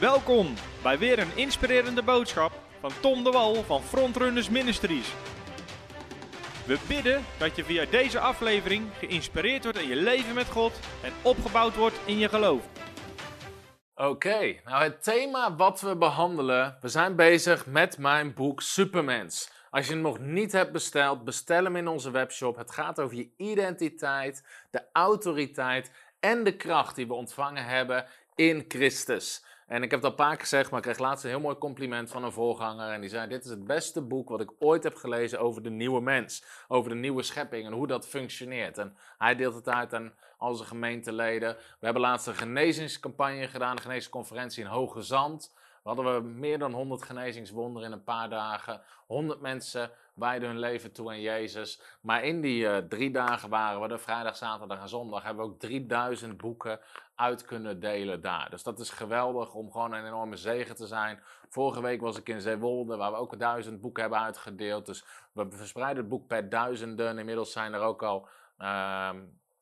Welkom bij weer een inspirerende boodschap van Tom de Wal van Frontrunners Ministries. We bidden dat je via deze aflevering geïnspireerd wordt in je leven met God en opgebouwd wordt in je geloof. Oké, nou het thema wat we behandelen, we zijn bezig met mijn boek Supermens. Als je hem nog niet hebt besteld, bestel hem in onze webshop. Het gaat over je identiteit, de autoriteit en de kracht die we ontvangen hebben in Christus. En ik heb al een paar keer gezegd, maar ik kreeg laatst een heel mooi compliment van een voorganger. En die zei: Dit is het beste boek wat ik ooit heb gelezen over de nieuwe mens. Over de nieuwe schepping en hoe dat functioneert. En hij deelt het uit aan al zijn gemeenteleden. We hebben laatst een genezingscampagne gedaan, een genezingsconferentie in Hoge Zand. We hadden we meer dan 100 genezingswonderen in een paar dagen. 100 mensen wijden hun leven toe aan Jezus. Maar in die uh, drie dagen waren we, de vrijdag, zaterdag en zondag, hebben we ook 3000 boeken uit kunnen delen daar. Dus dat is geweldig om gewoon een enorme zegen te zijn. Vorige week was ik in Zeewolde, waar we ook duizend boeken hebben uitgedeeld. Dus we verspreiden het boek per duizenden. Inmiddels zijn er ook al... Uh,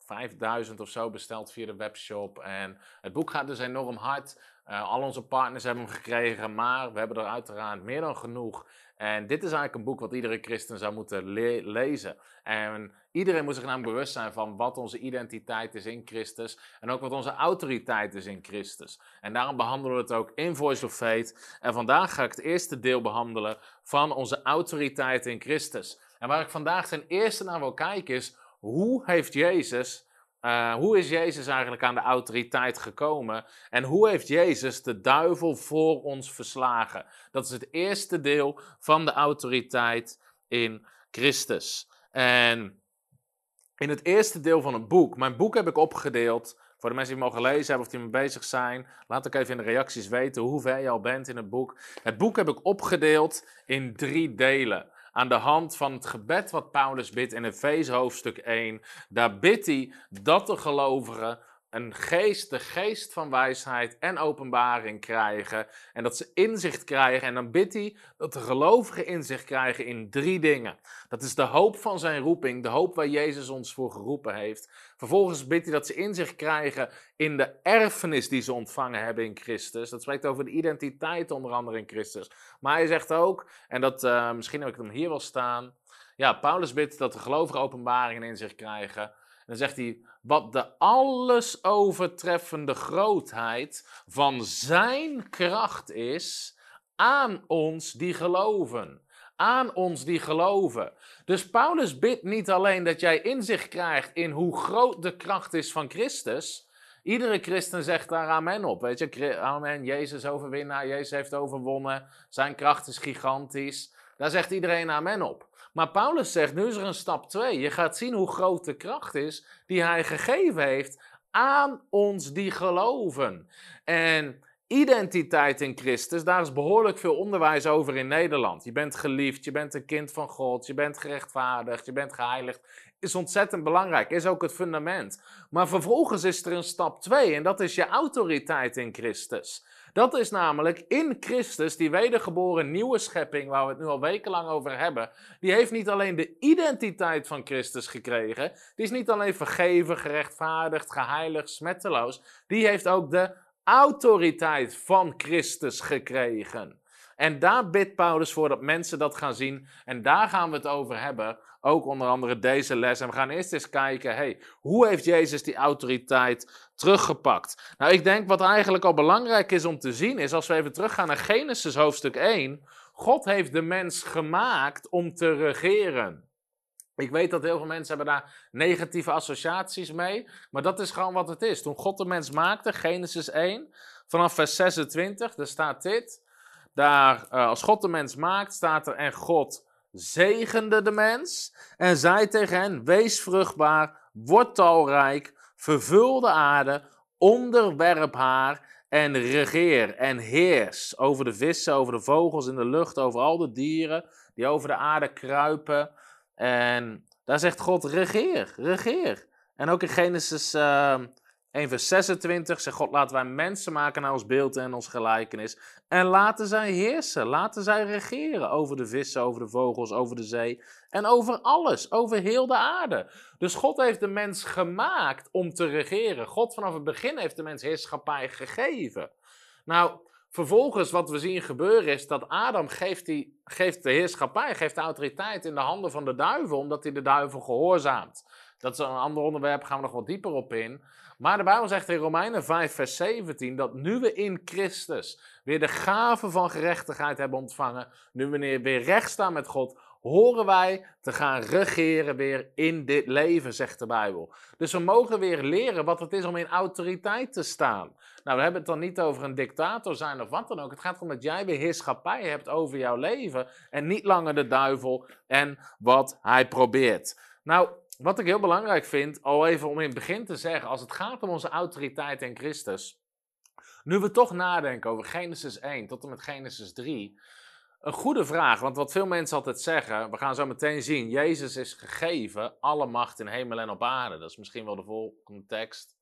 5000 of zo besteld via de webshop. En het boek gaat dus enorm hard. Uh, al onze partners hebben hem gekregen, maar we hebben er uiteraard meer dan genoeg. En dit is eigenlijk een boek wat iedere christen zou moeten le lezen. En iedereen moet zich namelijk bewust zijn van wat onze identiteit is in Christus. En ook wat onze autoriteit is in Christus. En daarom behandelen we het ook in Voice of Faith. En vandaag ga ik het eerste deel behandelen van onze autoriteit in Christus. En waar ik vandaag ten eerste naar wil kijken is, hoe heeft Jezus uh, hoe is Jezus eigenlijk aan de autoriteit gekomen? En hoe heeft Jezus de duivel voor ons verslagen? Dat is het eerste deel van de autoriteit in Christus. En in het eerste deel van het boek, mijn boek heb ik opgedeeld. Voor de mensen die mogen lezen hebben of die mee bezig zijn, laat ik even in de reacties weten hoe ver je al bent in het boek. Het boek heb ik opgedeeld in drie delen aan de hand van het gebed wat Paulus bidt in Efeze hoofdstuk 1. Daar bidt hij dat de gelovigen een geest, de geest van wijsheid en openbaring krijgen. En dat ze inzicht krijgen. En dan bidt hij dat de gelovigen inzicht krijgen in drie dingen. Dat is de hoop van zijn roeping, de hoop waar Jezus ons voor geroepen heeft. Vervolgens bidt hij dat ze inzicht krijgen in de erfenis die ze ontvangen hebben in Christus. Dat spreekt over de identiteit onder andere in Christus. Maar hij zegt ook, en dat uh, misschien heb ik hem hier wel staan. Ja, Paulus bidt dat de gelovigen openbaring en inzicht krijgen. Dan zegt hij, wat de alles overtreffende grootheid van zijn kracht is aan ons die geloven. Aan ons die geloven. Dus Paulus bidt niet alleen dat jij inzicht krijgt in hoe groot de kracht is van Christus. Iedere christen zegt daar amen op. Weet je, amen, Jezus overwinnaar, Jezus heeft overwonnen, zijn kracht is gigantisch. Daar zegt iedereen amen op. Maar Paulus zegt, nu is er een stap 2. Je gaat zien hoe groot de kracht is die hij gegeven heeft aan ons die geloven. En identiteit in Christus, daar is behoorlijk veel onderwijs over in Nederland. Je bent geliefd, je bent een kind van God, je bent gerechtvaardigd, je bent geheiligd. Is ontzettend belangrijk, is ook het fundament. Maar vervolgens is er een stap 2 en dat is je autoriteit in Christus. Dat is namelijk in Christus, die wedergeboren nieuwe schepping, waar we het nu al wekenlang over hebben, die heeft niet alleen de identiteit van Christus gekregen, die is niet alleen vergeven, gerechtvaardigd, geheiligd, smetteloos, die heeft ook de autoriteit van Christus gekregen. En daar bidt Paulus voor dat mensen dat gaan zien. En daar gaan we het over hebben. Ook onder andere deze les. En we gaan eerst eens kijken, hey, hoe heeft Jezus die autoriteit teruggepakt? Nou, ik denk wat eigenlijk al belangrijk is om te zien, is als we even teruggaan naar Genesis hoofdstuk 1. God heeft de mens gemaakt om te regeren. Ik weet dat heel veel mensen hebben daar negatieve associaties mee, maar dat is gewoon wat het is. Toen God de mens maakte, Genesis 1, vanaf vers 26, daar staat dit. Daar, uh, als God de mens maakt, staat er en God zegende de mens en zei tegen hen, wees vruchtbaar, word talrijk, vervul de aarde, onderwerp haar en regeer en heers over de vissen, over de vogels in de lucht, over al de dieren die over de aarde kruipen. En daar zegt God, regeer, regeer. En ook in Genesis uh, 1 vers 26 zegt God, laten wij mensen maken naar ons beeld en ons gelijkenis. En laten zij heersen, laten zij regeren over de vissen, over de vogels, over de zee en over alles, over heel de aarde. Dus God heeft de mens gemaakt om te regeren. God vanaf het begin heeft de mens heerschappij gegeven. Nou, vervolgens wat we zien gebeuren is dat Adam geeft, die, geeft de heerschappij, geeft de autoriteit in de handen van de duivel, omdat hij de duivel gehoorzaamt. Dat is een ander onderwerp, gaan we nog wat dieper op in. Maar de Bijbel zegt in Romeinen 5, vers 17 dat nu we in Christus weer de gave van gerechtigheid hebben ontvangen, nu we weer recht staan met God, horen wij te gaan regeren weer in dit leven, zegt de Bijbel. Dus we mogen weer leren wat het is om in autoriteit te staan. Nou, we hebben het dan niet over een dictator zijn of wat dan ook. Het gaat erom dat jij weer heerschappij hebt over jouw leven en niet langer de duivel en wat hij probeert. Nou, wat ik heel belangrijk vind, al even om in het begin te zeggen, als het gaat om onze autoriteit in Christus, nu we toch nadenken over Genesis 1 tot en met Genesis 3, een goede vraag, want wat veel mensen altijd zeggen, we gaan zo meteen zien, Jezus is gegeven alle macht in hemel en op aarde. Dat is misschien wel de volgende tekst.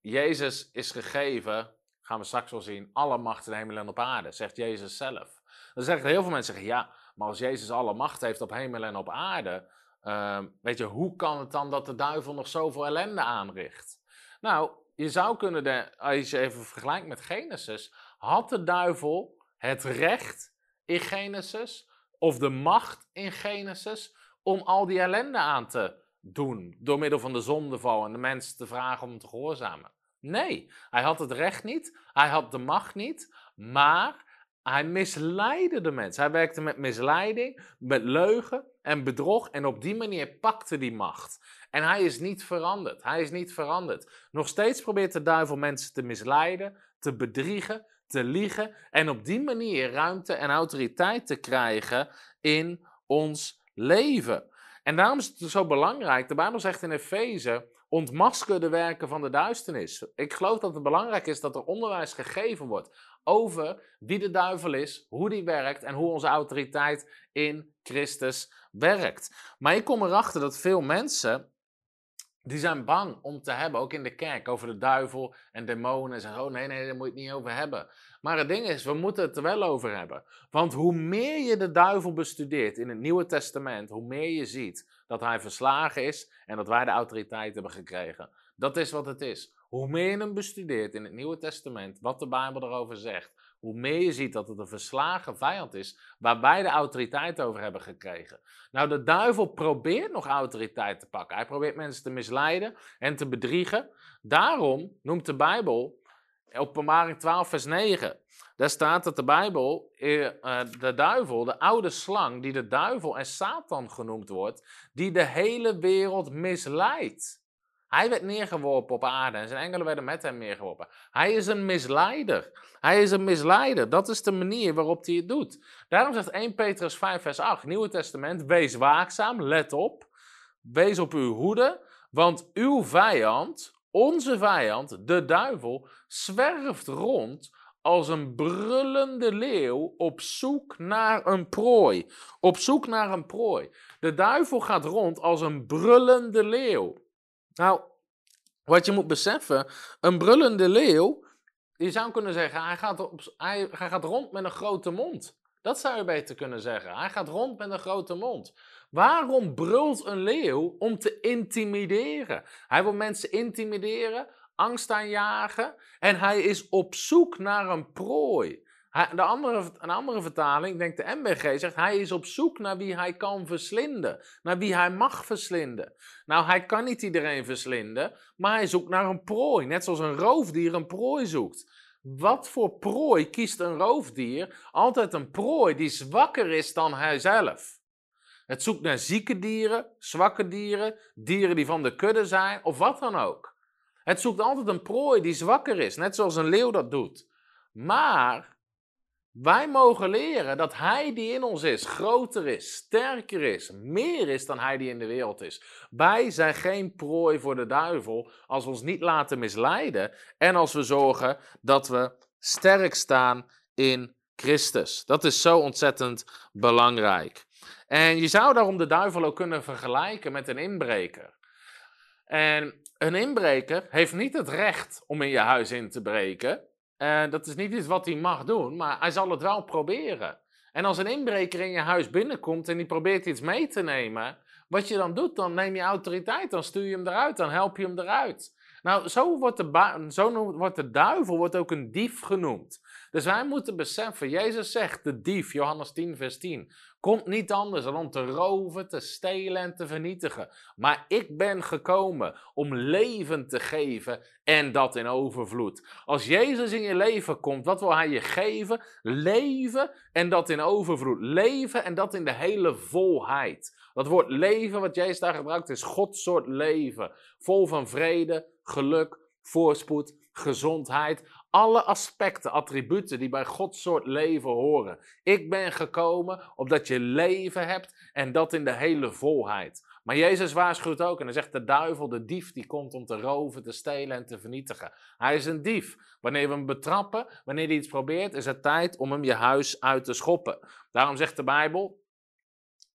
Jezus is gegeven, gaan we straks wel zien, alle macht in hemel en op aarde, zegt Jezus zelf. Dan zeggen heel veel mensen, ja, maar als Jezus alle macht heeft op hemel en op aarde, uh, weet je, hoe kan het dan dat de duivel nog zoveel ellende aanricht? Nou, je zou kunnen, de, als je even vergelijkt met Genesis, had de duivel het recht in Genesis, of de macht in Genesis, om al die ellende aan te doen. Door middel van de zondeval en de mensen te vragen om te gehoorzamen. Nee, hij had het recht niet, hij had de macht niet, maar hij misleidde de mensen. Hij werkte met misleiding, met leugen en bedrog en op die manier pakte die macht. En hij is niet veranderd. Hij is niet veranderd. Nog steeds probeert de duivel mensen te misleiden, te bedriegen, te liegen en op die manier ruimte en autoriteit te krijgen in ons leven. En daarom is het zo belangrijk. De Bijbel zegt in Efeze: ontmasker de werken van de duisternis. Ik geloof dat het belangrijk is dat er onderwijs gegeven wordt over wie de duivel is, hoe die werkt en hoe onze autoriteit in Christus werkt. Maar ik kom erachter dat veel mensen die zijn bang om te hebben, ook in de kerk, over de duivel en demonen. En zeggen, oh nee, nee, daar moet je het niet over hebben. Maar het ding is, we moeten het er wel over hebben. Want hoe meer je de duivel bestudeert in het Nieuwe Testament, hoe meer je ziet dat hij verslagen is en dat wij de autoriteit hebben gekregen. Dat is wat het is. Hoe meer je hem bestudeert in het Nieuwe Testament, wat de Bijbel erover zegt, hoe meer je ziet dat het een verslagen vijand is, waar wij de autoriteit over hebben gekregen. Nou, de duivel probeert nog autoriteit te pakken. Hij probeert mensen te misleiden en te bedriegen. Daarom noemt de Bijbel, openbaring 12 vers 9, daar staat dat de Bijbel, eh, eh, de duivel, de oude slang, die de duivel en Satan genoemd wordt, die de hele wereld misleidt. Hij werd neergeworpen op aarde en zijn engelen werden met hem neergeworpen. Hij is een misleider. Hij is een misleider. Dat is de manier waarop hij het doet. Daarom zegt 1 Petrus 5, vers 8, Nieuwe Testament: Wees waakzaam, let op. Wees op uw hoede, want uw vijand, onze vijand, de duivel, zwerft rond als een brullende leeuw op zoek naar een prooi. Op zoek naar een prooi. De duivel gaat rond als een brullende leeuw. Nou, wat je moet beseffen, een brullende leeuw, je zou kunnen zeggen, hij gaat, op, hij, hij gaat rond met een grote mond. Dat zou je beter kunnen zeggen. Hij gaat rond met een grote mond. Waarom brult een leeuw? Om te intimideren. Hij wil mensen intimideren, angst aanjagen en hij is op zoek naar een prooi de andere, een andere vertaling, denk de MBG, zegt hij is op zoek naar wie hij kan verslinden. Naar wie hij mag verslinden. Nou, hij kan niet iedereen verslinden, maar hij zoekt naar een prooi. Net zoals een roofdier een prooi zoekt. Wat voor prooi kiest een roofdier? Altijd een prooi die zwakker is dan hijzelf. Het zoekt naar zieke dieren, zwakke dieren, dieren die van de kudde zijn of wat dan ook. Het zoekt altijd een prooi die zwakker is, net zoals een leeuw dat doet. Maar wij mogen leren dat Hij die in ons is, groter is, sterker is, meer is dan Hij die in de wereld is. Wij zijn geen prooi voor de duivel als we ons niet laten misleiden en als we zorgen dat we sterk staan in Christus. Dat is zo ontzettend belangrijk. En je zou daarom de duivel ook kunnen vergelijken met een inbreker. En een inbreker heeft niet het recht om in je huis in te breken. Uh, dat is niet iets wat hij mag doen, maar hij zal het wel proberen. En als een inbreker in je huis binnenkomt en die probeert iets mee te nemen, wat je dan doet, dan neem je autoriteit, dan stuur je hem eruit, dan help je hem eruit. Nou, zo wordt de, zo wordt de duivel wordt ook een dief genoemd. Dus wij moeten beseffen, Jezus zegt, de dief, Johannes 10, vers 10, komt niet anders dan om te roven, te stelen en te vernietigen. Maar ik ben gekomen om leven te geven en dat in overvloed. Als Jezus in je leven komt, wat wil Hij je geven? Leven en dat in overvloed. Leven en dat in de hele volheid. Dat woord leven wat Jezus daar gebruikt is Gods soort leven. Vol van vrede, geluk, voorspoed, gezondheid. Alle aspecten, attributen die bij Gods soort leven horen. Ik ben gekomen opdat je leven hebt en dat in de hele volheid. Maar Jezus waarschuwt ook en hij zegt de duivel, de dief, die komt om te roven, te stelen en te vernietigen. Hij is een dief. Wanneer we hem betrappen, wanneer hij iets probeert, is het tijd om hem je huis uit te schoppen. Daarom zegt de Bijbel,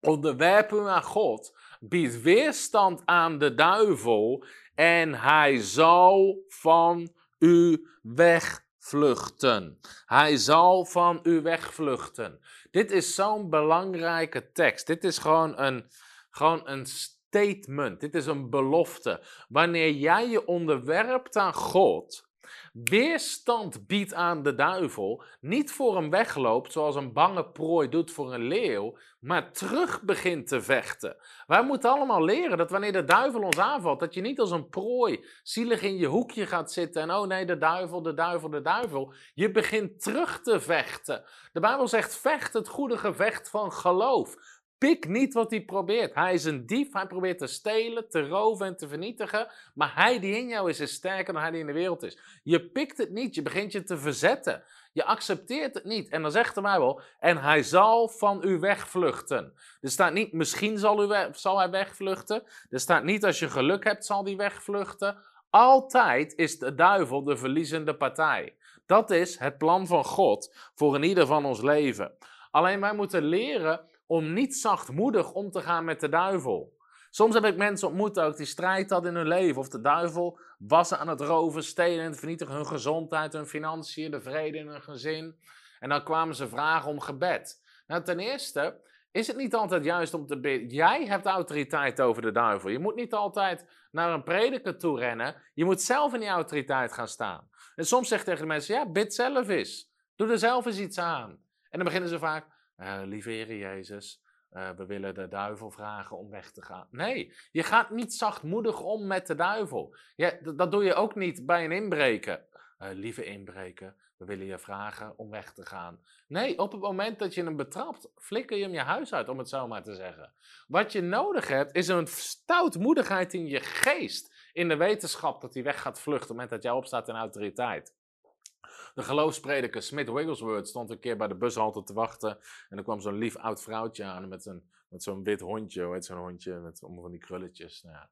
onderwerp u aan God, bied weerstand aan de duivel en hij zal van u wegvluchten. Hij zal van u wegvluchten. Dit is zo'n belangrijke tekst. Dit is gewoon een, gewoon een statement. Dit is een belofte. Wanneer jij je onderwerpt aan God, weerstand biedt aan de duivel, niet voor hem wegloopt zoals een bange prooi doet voor een leeuw, maar terug begint te vechten. Wij moeten allemaal leren dat wanneer de duivel ons aanvalt, dat je niet als een prooi zielig in je hoekje gaat zitten en oh nee, de duivel, de duivel, de duivel. Je begint terug te vechten. De Bijbel zegt vecht het goede gevecht van geloof. Pik niet wat hij probeert. Hij is een dief, hij probeert te stelen, te roven en te vernietigen. Maar hij die in jou is, is sterker dan hij die in de wereld is. Je pikt het niet, je begint je te verzetten. Je accepteert het niet. En dan zegt de Bijbel, en hij zal van u wegvluchten. Er staat niet, misschien zal, u zal hij wegvluchten. Er staat niet, als je geluk hebt, zal hij wegvluchten. Altijd is de duivel de verliezende partij. Dat is het plan van God voor in ieder van ons leven. Alleen wij moeten leren om niet zachtmoedig om te gaan met de duivel. Soms heb ik mensen ontmoet ook die strijd hadden in hun leven. Of de duivel was aan het roven, stelen en vernietigen hun gezondheid, hun financiën, de vrede in hun gezin. En dan kwamen ze vragen om gebed. Nou, ten eerste is het niet altijd juist om te bidden. Jij hebt autoriteit over de duivel. Je moet niet altijd naar een prediker toe rennen. Je moet zelf in die autoriteit gaan staan. En soms zegt tegen de mensen, ja, bid zelf eens. Doe er zelf eens iets aan. En dan beginnen ze vaak, uh, lieve Heer Jezus, uh, we willen de duivel vragen om weg te gaan. Nee, je gaat niet zachtmoedig om met de duivel. Dat doe je ook niet bij een inbreken. Uh, lieve inbreken, we willen je vragen om weg te gaan. Nee, op het moment dat je hem betrapt, flikker je hem je huis uit, om het zo maar te zeggen. Wat je nodig hebt, is een stoutmoedigheid in je geest. In de wetenschap dat hij weg gaat vluchten, op het moment dat jij opstaat in autoriteit. De geloofsprediker Smith Wigglesworth stond een keer bij de bushalte te wachten. En er kwam zo'n lief oud vrouwtje aan met, een, met zo'n wit hondje. Hoe heet zo'n hondje? Met allemaal van die krulletjes. Nou ja.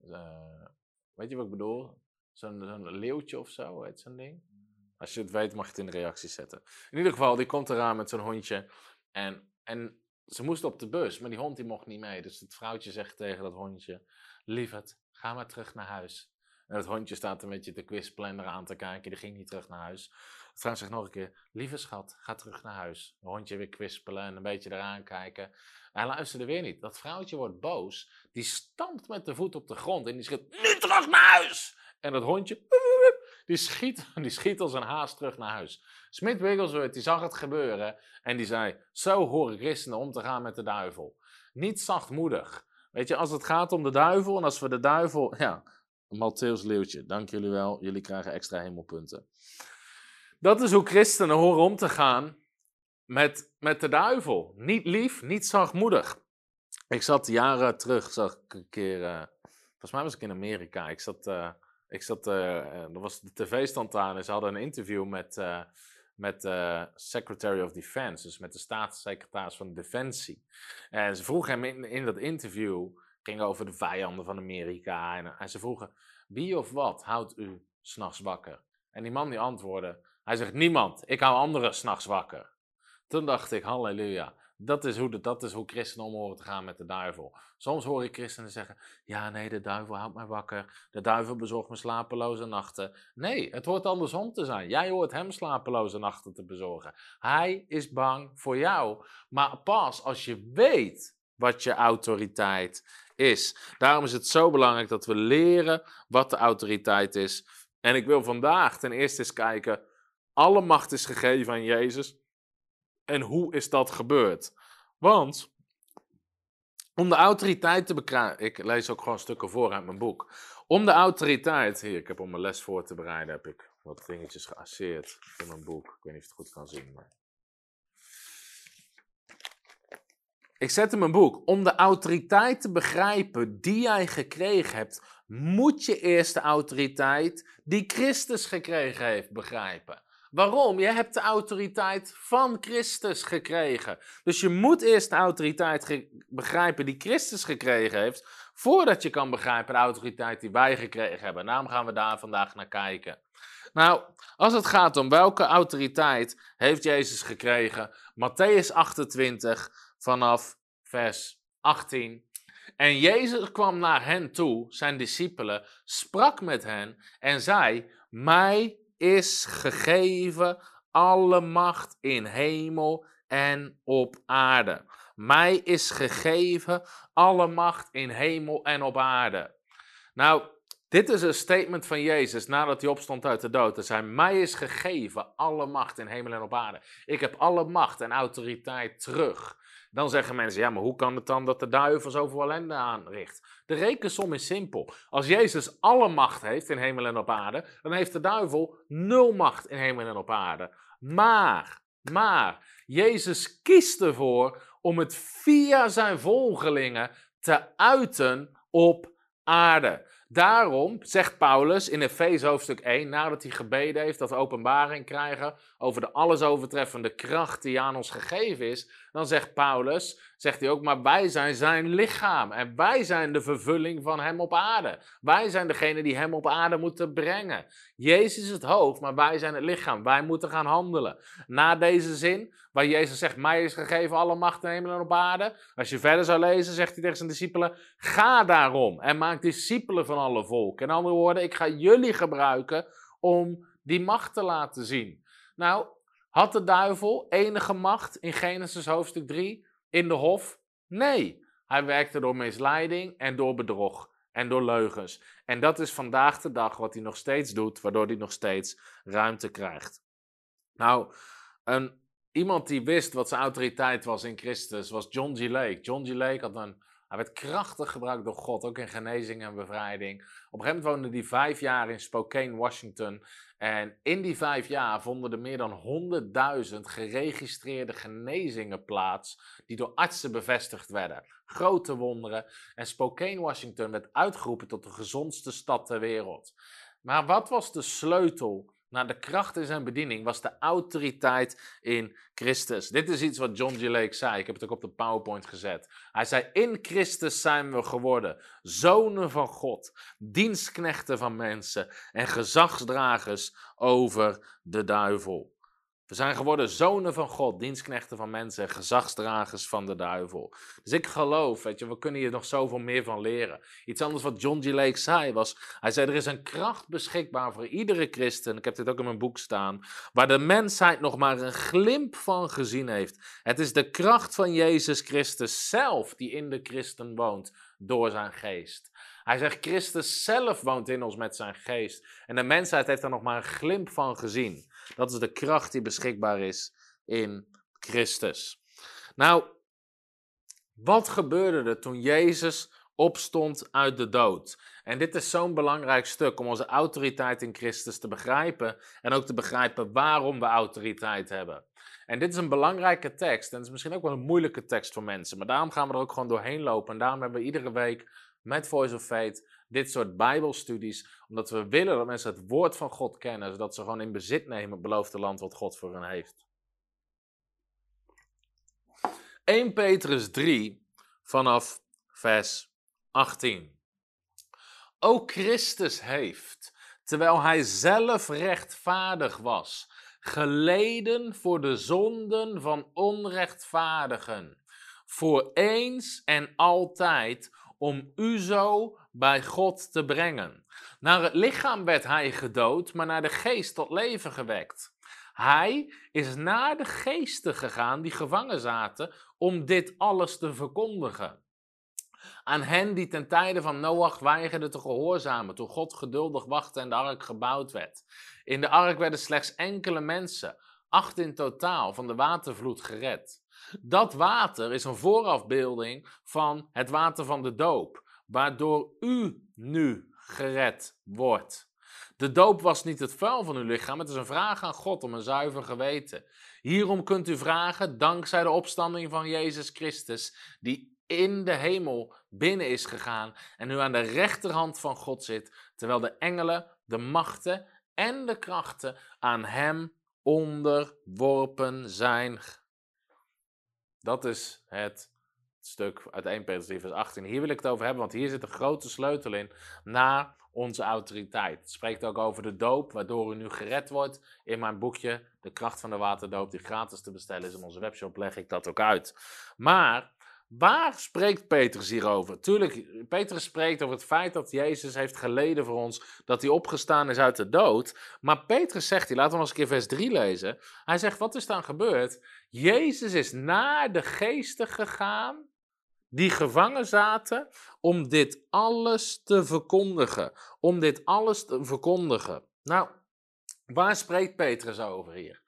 Uh, weet je wat ik bedoel? Zo'n zo leeuwtje of zo, zo'n ding. Als je het weet, mag je het in de reactie zetten. In ieder geval, die komt eraan met zo'n hondje. En, en ze moest op de bus, maar die hond die mocht niet mee. Dus het vrouwtje zegt tegen dat hondje: Lieverd, ga maar terug naar huis. En het hondje staat een beetje te kwispelen aan te kijken. Die ging niet terug naar huis. De vrouw zegt nog een keer: Lieve schat, ga terug naar huis. Het hondje weer kwispelen en een beetje eraan kijken. Hij luisterde weer niet. Dat vrouwtje wordt boos. Die stampt met de voet op de grond en die schreeuwt: Nu terug naar huis! En dat hondje. Die schiet, die schiet als een haas terug naar huis. Smith Wigglesworth die zag het gebeuren en die zei: Zo horen christenen om te gaan met de duivel. Niet zachtmoedig. Weet je, als het gaat om de duivel en als we de duivel. Ja, Matthäus Leeuwtje, dank jullie wel. Jullie krijgen extra hemelpunten. Dat is hoe christenen horen om te gaan met, met de duivel. Niet lief, niet zachtmoedig. Ik zat jaren terug, zag ik een keer, uh, volgens mij was ik in Amerika. Ik zat, uh, ik zat uh, er was de tv-stand aan en ze hadden een interview met, met Secretary of Defense, dus met de staatssecretaris van Defensie. En ze vroegen hem in, in dat interview, ging over de vijanden van Amerika. En, ze vroegen, wie of wat houdt u s'nachts wakker? En die man die antwoordde, hij zegt, niemand, ik hou anderen s'nachts wakker. Toen dacht ik, halleluja, dat is, hoe dat is hoe christenen om horen te gaan met de duivel. Soms hoor ik christenen zeggen, ja nee, de duivel houdt mij wakker, de duivel bezorgt me slapeloze nachten. Nee, het hoort andersom te zijn. Jij hoort hem slapeloze nachten te bezorgen. Hij is bang voor jou. Maar pas als je weet wat je autoriteit is. Daarom is het zo belangrijk dat we leren wat de autoriteit is. En ik wil vandaag ten eerste eens kijken, Alle macht is gegeven aan Jezus. En hoe is dat gebeurd? Want om de autoriteit te bekrijgen. Ik lees ook gewoon stukken voor uit mijn boek. Om de autoriteit. Hier, ik heb om mijn les voor te bereiden. Heb ik wat dingetjes geasseerd in mijn boek. Ik weet niet of je het goed kan zien. Maar... Ik zet in mijn boek. Om de autoriteit te begrijpen die jij gekregen hebt. Moet je eerst de autoriteit die Christus gekregen heeft begrijpen. Waarom? Je hebt de autoriteit van Christus gekregen. Dus je moet eerst de autoriteit begrijpen die Christus gekregen heeft, voordat je kan begrijpen de autoriteit die wij gekregen hebben. Daarom gaan we daar vandaag naar kijken. Nou, als het gaat om welke autoriteit heeft Jezus gekregen, Matthäus 28 vanaf vers 18. En Jezus kwam naar hen toe, zijn discipelen, sprak met hen en zei: Mij is gegeven alle macht in hemel en op aarde. Mij is gegeven alle macht in hemel en op aarde. Nou, dit is een statement van Jezus nadat hij opstond uit de dood. Hij zei: Mij is gegeven alle macht in hemel en op aarde. Ik heb alle macht en autoriteit terug. Dan zeggen mensen, ja, maar hoe kan het dan dat de duivel zoveel ellende aanricht? De rekensom is simpel. Als Jezus alle macht heeft in hemel en op aarde, dan heeft de duivel nul macht in hemel en op aarde. Maar, maar, Jezus kiest ervoor om het via zijn volgelingen te uiten op aarde. Daarom zegt Paulus in Efeze hoofdstuk 1, nadat hij gebeden heeft dat we openbaring krijgen over de alles overtreffende kracht die aan ons gegeven is, dan zegt Paulus, zegt hij ook, maar wij zijn zijn lichaam en wij zijn de vervulling van hem op aarde. Wij zijn degene die hem op aarde moeten brengen. Jezus is het hoofd, maar wij zijn het lichaam. Wij moeten gaan handelen. Na deze zin, waar Jezus zegt, mij is gegeven alle macht in hemel en op aarde. Als je verder zou lezen, zegt hij tegen zijn discipelen, ga daarom en maak discipelen van alle volken. In andere woorden, ik ga jullie gebruiken om die macht te laten zien. Nou, had de duivel enige macht in Genesis hoofdstuk 3 in de hof? Nee, hij werkte door misleiding en door bedrog en door leugens. En dat is vandaag de dag wat hij nog steeds doet, waardoor hij nog steeds ruimte krijgt. Nou, een, iemand die wist wat zijn autoriteit was in Christus was John G. Lake. John G. Lake had een hij werd krachtig gebruikt door God, ook in genezing en bevrijding. Op een gegeven moment woonde hij vijf jaar in Spokane, Washington. En in die vijf jaar vonden er meer dan 100.000 geregistreerde genezingen plaats, die door artsen bevestigd werden. Grote wonderen. En Spokane, Washington werd uitgeroepen tot de gezondste stad ter wereld. Maar wat was de sleutel naar de kracht in zijn bediening was de autoriteit in Christus. Dit is iets wat John G. Lake zei. Ik heb het ook op de PowerPoint gezet. Hij zei: In Christus zijn we geworden zonen van God, dienstknechten van mensen en gezagsdragers over de duivel. We zijn geworden zonen van God, dienstknechten van mensen en gezagsdragers van de duivel. Dus ik geloof, weet je, we kunnen hier nog zoveel meer van leren. Iets anders wat John G. Lake zei was, hij zei er is een kracht beschikbaar voor iedere christen, ik heb dit ook in mijn boek staan, waar de mensheid nog maar een glimp van gezien heeft. Het is de kracht van Jezus Christus zelf die in de christen woont door zijn geest. Hij zegt, Christus zelf woont in ons met zijn geest. En de mensheid heeft er nog maar een glimp van gezien. Dat is de kracht die beschikbaar is in Christus. Nou, wat gebeurde er toen Jezus opstond uit de dood? En dit is zo'n belangrijk stuk om onze autoriteit in Christus te begrijpen en ook te begrijpen waarom we autoriteit hebben. En dit is een belangrijke tekst en het is misschien ook wel een moeilijke tekst voor mensen, maar daarom gaan we er ook gewoon doorheen lopen en daarom hebben we iedere week met Voice of Faith dit soort Bijbelstudies, omdat we willen dat mensen het woord van God kennen, zodat ze gewoon in bezit nemen het beloofde land wat God voor hen heeft. 1 Petrus 3 vanaf vers 18. Ook Christus heeft, terwijl hij zelf rechtvaardig was, geleden voor de zonden van onrechtvaardigen, voor eens en altijd om u zo bij God te brengen. Naar het lichaam werd hij gedood, maar naar de geest tot leven gewekt. Hij is naar de geesten gegaan die gevangen zaten om dit alles te verkondigen. Aan hen die ten tijde van Noach weigerden te gehoorzamen toen God geduldig wachtte en de ark gebouwd werd. In de ark werden slechts enkele mensen, acht in totaal, van de watervloed gered. Dat water is een voorafbeelding van het water van de doop, waardoor u nu gered wordt. De doop was niet het vuil van uw lichaam, het is een vraag aan God om een zuiver geweten. Hierom kunt u vragen, dankzij de opstanding van Jezus Christus, die in de hemel binnen is gegaan en nu aan de rechterhand van God zit, terwijl de engelen, de machten en de krachten aan hem onderworpen zijn. Dat is het stuk uit 1 Petrus 3 vers 18. Hier wil ik het over hebben, want hier zit een grote sleutel in naar onze autoriteit. Het spreekt ook over de doop, waardoor u nu gered wordt. In mijn boekje, De kracht van de waterdoop, die gratis te bestellen is in onze webshop, leg ik dat ook uit. Maar Waar spreekt Petrus hierover? Tuurlijk, Petrus spreekt over het feit dat Jezus heeft geleden voor ons, dat hij opgestaan is uit de dood. Maar Petrus zegt hier, laten we nog eens een keer vers 3 lezen. Hij zegt, wat is dan gebeurd? Jezus is naar de geesten gegaan die gevangen zaten om dit alles te verkondigen. Om dit alles te verkondigen. Nou, waar spreekt Petrus over hier?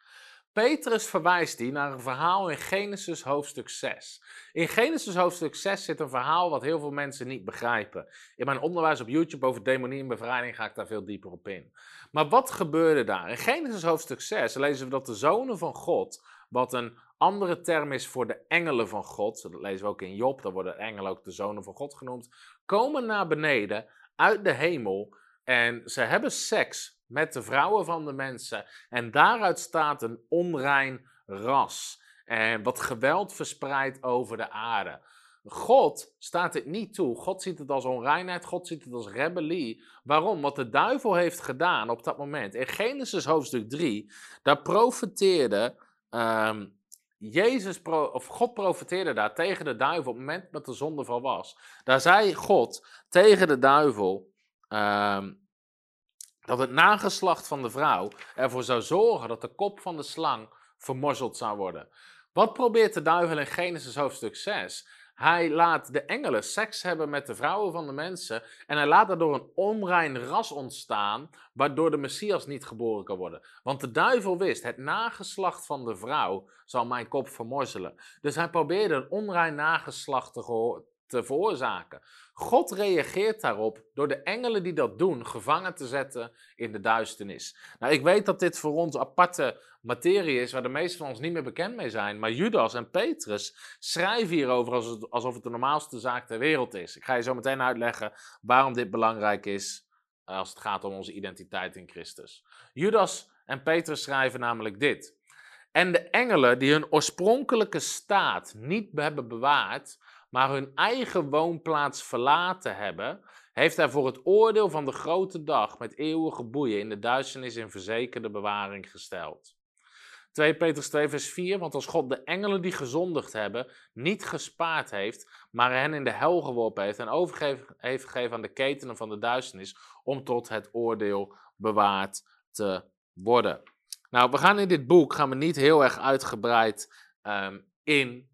Petrus verwijst die naar een verhaal in Genesis hoofdstuk 6. In Genesis hoofdstuk 6 zit een verhaal wat heel veel mensen niet begrijpen. In mijn onderwijs op YouTube over demonie en bevrijding ga ik daar veel dieper op in. Maar wat gebeurde daar? In Genesis hoofdstuk 6 lezen we dat de zonen van God, wat een andere term is voor de engelen van God, dat lezen we ook in Job, daar worden engelen ook de zonen van God genoemd, komen naar beneden uit de hemel en ze hebben seks met de vrouwen van de mensen. En daaruit staat een onrein ras. En wat geweld verspreidt over de aarde. God staat het niet toe. God ziet het als onreinheid. God ziet het als rebellie. Waarom? Wat de duivel heeft gedaan op dat moment. In Genesis hoofdstuk 3, daar profeteerde um, Jezus, of God profeteerde daar tegen de duivel op het moment dat de zondeval was. Daar zei God tegen de duivel, um, dat het nageslacht van de vrouw ervoor zou zorgen dat de kop van de slang vermorzeld zou worden. Wat probeert de duivel in Genesis hoofdstuk 6? Hij laat de engelen seks hebben met de vrouwen van de mensen en hij laat daardoor een onrein ras ontstaan, waardoor de Messias niet geboren kan worden. Want de duivel wist, het nageslacht van de vrouw zal mijn kop vermorzelen. Dus hij probeerde een onrein nageslacht te, te veroorzaken. God reageert daarop door de engelen die dat doen gevangen te zetten in de duisternis. Nou, ik weet dat dit voor ons aparte materie is waar de meesten van ons niet meer bekend mee zijn. Maar Judas en Petrus schrijven hierover alsof het de normaalste zaak ter wereld is. Ik ga je zo meteen uitleggen waarom dit belangrijk is eh, als het gaat om onze identiteit in Christus. Judas en Petrus schrijven namelijk dit. En de engelen die hun oorspronkelijke staat niet hebben bewaard, maar hun eigen woonplaats verlaten hebben, heeft hij voor het oordeel van de grote dag met eeuwige boeien in de duisternis in verzekerde bewaring gesteld. 2 Petrus 2 vers 4, want als God de engelen die gezondigd hebben niet gespaard heeft, maar hen in de hel geworpen heeft en overgegeven heeft gegeven aan de ketenen van de duisternis, om tot het oordeel bewaard te worden. Nou, we gaan in dit boek gaan we niet heel erg uitgebreid um, in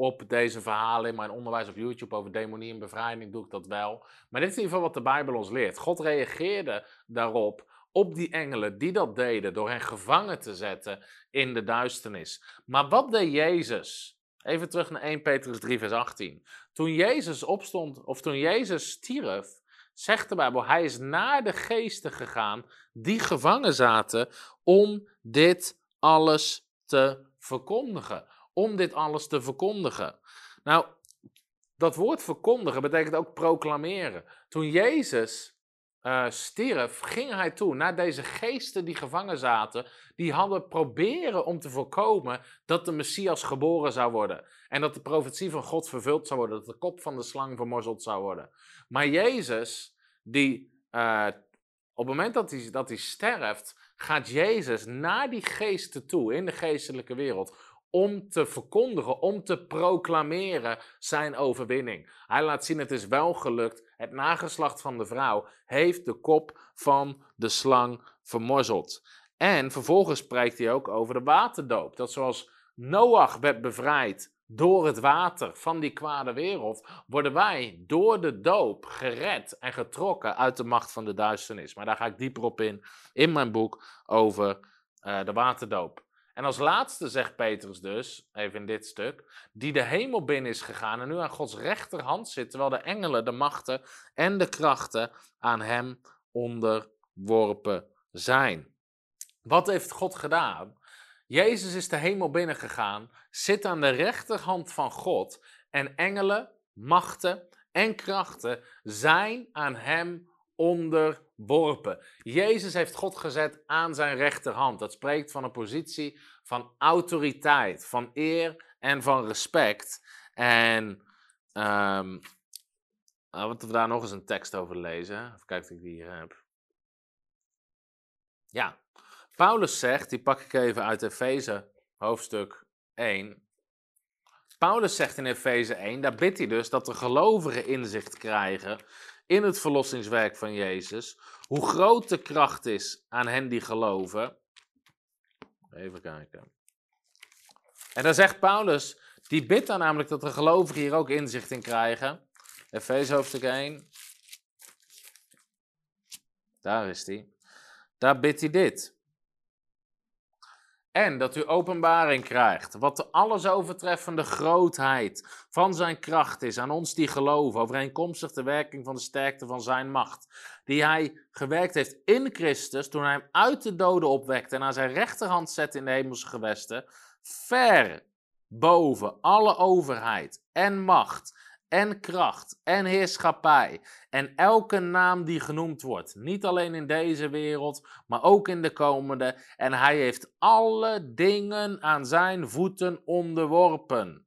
op deze verhalen in mijn onderwijs op YouTube over demonie en bevrijding doe ik dat wel. Maar dit is in ieder geval wat de Bijbel ons leert. God reageerde daarop op die engelen die dat deden door hen gevangen te zetten in de duisternis. Maar wat deed Jezus? Even terug naar 1 Petrus 3 vers 18. Toen Jezus opstond of toen Jezus stierf, zegt de Bijbel, hij is naar de geesten gegaan die gevangen zaten om dit alles te verkondigen om dit alles te verkondigen. Nou, dat woord verkondigen betekent ook proclameren. Toen Jezus uh, stierf, ging hij toe naar deze geesten die gevangen zaten, die hadden proberen om te voorkomen dat de Messias geboren zou worden. En dat de profetie van God vervuld zou worden, dat de kop van de slang vermorzeld zou worden. Maar Jezus, die uh, op het moment dat hij, dat hij sterft, gaat Jezus naar die geesten toe in de geestelijke wereld om te verkondigen, om te proclameren zijn overwinning. Hij laat zien, het is wel gelukt. Het nageslacht van de vrouw heeft de kop van de slang vermorzeld. En vervolgens spreekt hij ook over de waterdoop. Dat zoals Noach werd bevrijd door het water van die kwade wereld, worden wij door de doop gered en getrokken uit de macht van de duisternis. Maar daar ga ik dieper op in in mijn boek over uh, de waterdoop. En als laatste zegt Petrus dus, even in dit stuk, die de hemel binnen is gegaan en nu aan Gods rechterhand zit, terwijl de engelen, de machten en de krachten aan hem onderworpen zijn. Wat heeft God gedaan? Jezus is de hemel binnengegaan, zit aan de rechterhand van God en engelen, machten en krachten zijn aan hem onderworpen. Jezus heeft God gezet aan zijn rechterhand. Dat spreekt van een positie van autoriteit, van eer en van respect. En um, laten we daar nog eens een tekst over lezen. Even kijken of ik die hier heb. Ja, Paulus zegt, die pak ik even uit Efeze hoofdstuk 1. Paulus zegt in Efeze 1, daar bidt hij dus dat de gelovigen inzicht krijgen in het verlossingswerk van Jezus. Hoe groot de kracht is aan hen die geloven. Even kijken. En dan zegt Paulus, die bidt dan namelijk dat de gelovigen hier ook inzicht in krijgen. Efeze hoofdstuk 1. Daar is hij. Daar bidt hij dit. En dat u openbaring krijgt, wat de alles overtreffende grootheid van zijn kracht is aan ons die geloven, overeenkomstig de werking van de sterkte van zijn macht, die hij gewerkt heeft in Christus toen hij hem uit de doden opwekte en aan zijn rechterhand zette in de hemelse gewesten, ver boven alle overheid en macht en kracht en heerschappij en elke naam die genoemd wordt. Niet alleen in deze wereld, maar ook in de komende. En hij heeft alle dingen aan zijn voeten onderworpen.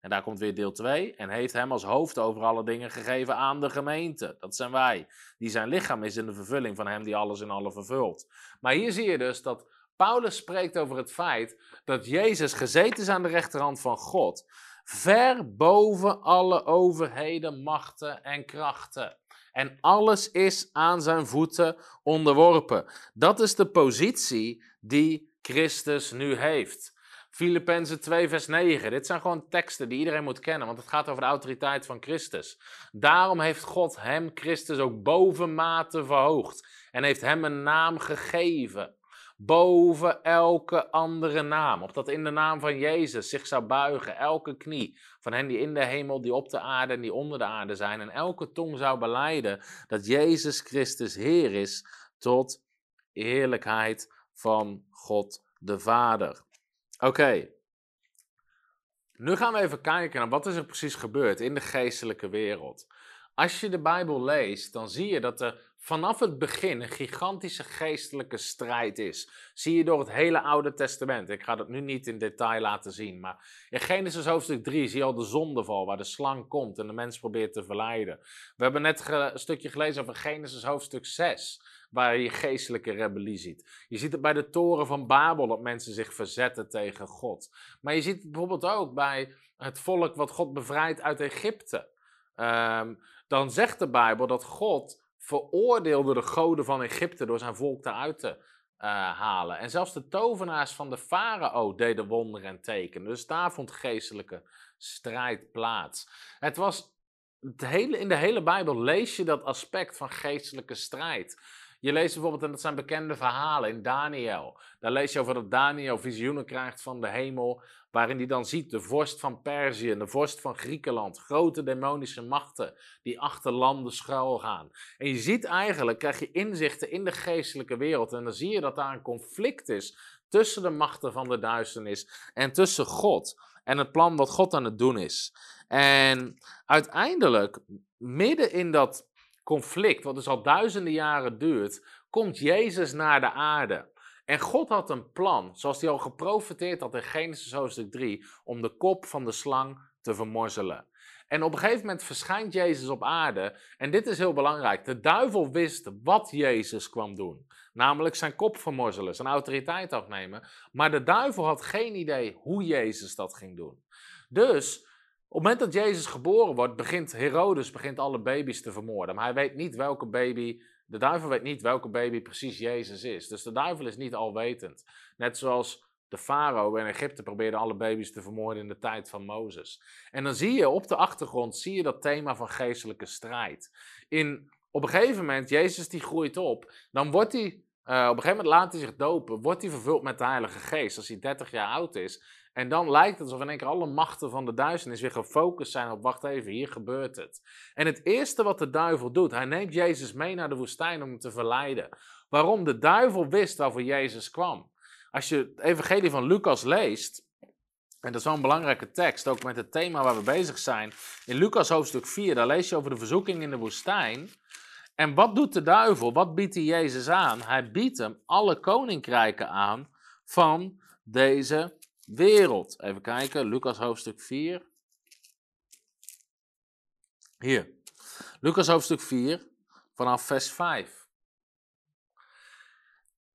En daar komt weer deel 2. En heeft hem als hoofd over alle dingen gegeven aan de gemeente. Dat zijn wij. Die zijn lichaam is in de vervulling van hem die alles in alle vervult. Maar hier zie je dus dat Paulus spreekt over het feit dat Jezus gezeten is aan de rechterhand van God ver boven alle overheden, machten en krachten. En alles is aan zijn voeten onderworpen. Dat is de positie die Christus nu heeft. Filippenzen 2, vers 9. Dit zijn gewoon teksten die iedereen moet kennen, want het gaat over de autoriteit van Christus. Daarom heeft God hem, Christus, ook bovenmate verhoogd en heeft hem een naam gegeven boven elke andere naam. Of dat in de naam van Jezus zich zou buigen, elke knie van hen die in de hemel, die op de aarde en die onder de aarde zijn. En elke tong zou beleiden dat Jezus Christus Heer is tot heerlijkheid van God de Vader. Oké. Nu gaan we even kijken naar wat er precies gebeurd in de geestelijke wereld. Als je de Bijbel leest, dan zie je dat er vanaf het begin een gigantische geestelijke strijd is. Zie je door het hele Oude Testament. Ik ga dat nu niet in detail laten zien, maar in Genesis hoofdstuk 3 zie je al de zondeval, waar de slang komt en de mens probeert te verleiden. We hebben net een stukje gelezen over Genesis hoofdstuk 6, waar je geestelijke rebellie ziet. Je ziet het bij de toren van Babel, dat mensen zich verzetten tegen God. Maar je ziet het bijvoorbeeld ook bij het volk wat God bevrijdt uit Egypte. Um, dan zegt de Bijbel dat God veroordeelde de goden van Egypte door zijn volk eruit te uh, halen. En zelfs de tovenaars van de farao deden wonderen en tekenen. Dus daar vond geestelijke strijd plaats. Het was het hele, in de hele Bijbel lees je dat aspect van geestelijke strijd. Je leest bijvoorbeeld, en dat zijn bekende verhalen in Daniel. Daar lees je over dat Daniel visioenen krijgt van de hemel, waarin hij dan ziet de vorst van Perzië de vorst van Griekenland, grote demonische machten die achter landen schuil gaan. En je ziet eigenlijk, krijg je inzichten in de geestelijke wereld en dan zie je dat daar een conflict is tussen de machten van de duisternis en tussen God en het plan wat God aan het doen is. En uiteindelijk, midden in dat conflict, wat dus al duizenden jaren duurt, komt Jezus naar de aarde. En God had een plan, zoals hij al geprofiteerd had in Genesis hoofdstuk 3, om de kop van de slang te vermorzelen. En op een gegeven moment verschijnt Jezus op aarde. En dit is heel belangrijk. De duivel wist wat Jezus kwam doen. Namelijk zijn kop vermorzelen, zijn autoriteit afnemen. Maar de duivel had geen idee hoe Jezus dat ging doen. Dus op het moment dat Jezus geboren wordt, begint Herodes begint alle baby's te vermoorden. Maar hij weet niet welke baby, de duivel weet niet welke baby precies Jezus is. Dus de duivel is niet alwetend. Net zoals De farao in Egypte probeerde alle baby's te vermoorden in de tijd van Mozes. En dan zie je op de achtergrond zie je dat thema van geestelijke strijd. In, op een gegeven moment, Jezus die groeit op, dan wordt hij, uh, op een gegeven moment laat hij zich dopen, wordt hij vervuld met de Heilige Geest als hij 30 jaar oud is. En dan lijkt het alsof in één keer alle machten van de duisternis weer gefocust zijn op, wacht even, hier gebeurt het. En het eerste wat de duivel doet, hij neemt Jezus mee naar de woestijn om hem te verleiden. Waarom? De duivel wist waarvoor Jezus kwam. Als je het evangelie van Lucas leest, en dat is wel een belangrijke tekst, ook met het thema waar we bezig zijn. In Lucas hoofdstuk 4, daar lees je over de verzoeking in de woestijn. En wat doet de duivel? Wat biedt hij Jezus aan? Hij biedt hem alle koninkrijken aan van deze wereld. Even kijken, Lucas hoofdstuk 4. Hier, Lucas hoofdstuk 4, vanaf vers 5.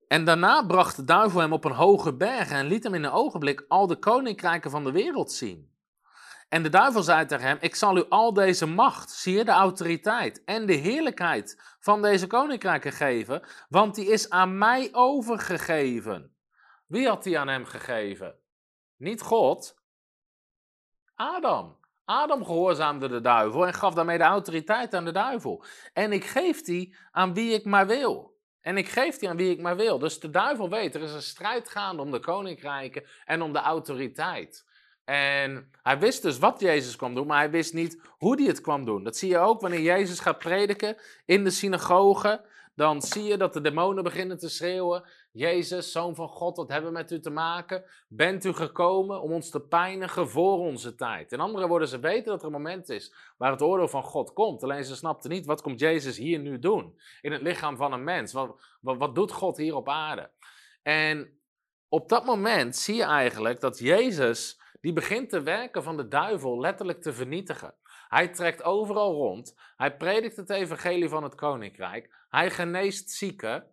En daarna bracht de duivel hem op een hoge berg en liet hem in een ogenblik al de koninkrijken van de wereld zien. En de duivel zei tegen hem: Ik zal u al deze macht, zie je de autoriteit en de heerlijkheid van deze koninkrijken geven, want die is aan mij overgegeven. Wie had die aan hem gegeven? Niet God. Adam. Adam gehoorzaamde de duivel en gaf daarmee de autoriteit aan de duivel. En ik geef die aan wie ik maar wil. En ik geef die aan wie ik maar wil. Dus de duivel weet, er is een strijd gaande om de koninkrijken en om de autoriteit. En hij wist dus wat Jezus kwam doen, maar hij wist niet hoe hij het kwam doen. Dat zie je ook wanneer Jezus gaat prediken in de synagoge. Dan zie je dat de demonen beginnen te schreeuwen. Jezus, zoon van God, wat hebben we met u te maken? Bent u gekomen om ons te pijnigen voor onze tijd? In andere woorden, ze weten dat er een moment is waar het oordeel van God komt. Alleen ze snapten niet, wat komt Jezus hier nu doen? In het lichaam van een mens. Wat, wat, wat doet God hier op aarde? En op dat moment zie je eigenlijk dat Jezus, die begint te werken van de duivel letterlijk te vernietigen. Hij trekt overal rond. Hij predikt het evangelie van het koninkrijk. Hij geneest zieken.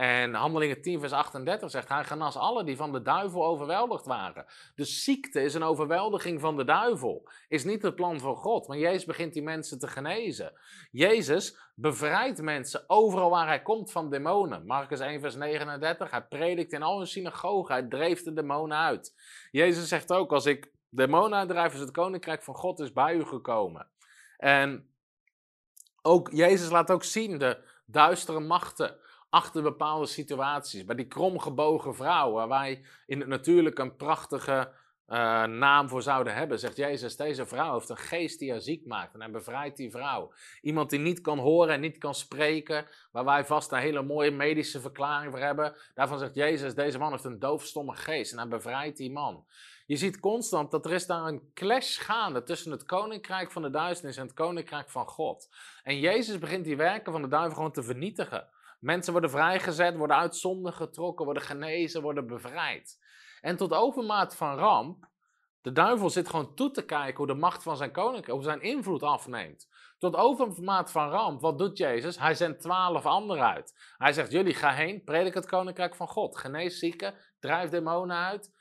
En Handelingen 10, vers 38 zegt, hij genas alle die van de duivel overweldigd waren. Dus ziekte is een overweldiging van de duivel. Is niet het plan van God, maar Jezus begint die mensen te genezen. Jezus bevrijdt mensen overal waar hij komt van demonen. Marcus 1, vers 39, hij predikt in al hun synagogen, hij dreef de demonen uit. Jezus zegt ook, als ik demonen uitdrijf, is het koninkrijk van God is bij u gekomen. En ook, Jezus laat ook zien de duistere machten achter bepaalde situaties. Bij die kromgebogen vrouw, waar wij in het natuurlijk een prachtige uh, naam voor zouden hebben, zegt Jezus, deze vrouw heeft een geest die haar ziek maakt en hij bevrijdt die vrouw. Iemand die niet kan horen en niet kan spreken, waar wij vast een hele mooie medische verklaring voor hebben. Daarvan zegt Jezus, deze man heeft een doofstomme geest en hij bevrijdt die man. Je ziet constant dat er is daar een clash gaande tussen het koninkrijk van de duisternis en het koninkrijk van God. En Jezus begint die werken van de duivel gewoon te vernietigen. Mensen worden vrijgezet, worden uit zonde getrokken, worden genezen, worden bevrijd. En tot overmaat van ramp, de duivel zit gewoon toe te kijken hoe de macht van zijn koninkrijk, hoe zijn invloed afneemt. Tot overmaat van ramp, wat doet Jezus? Hij zendt twaalf anderen uit. Hij zegt, jullie ga heen, predik het koninkrijk van God. Genees zieken, drijf demonen uit,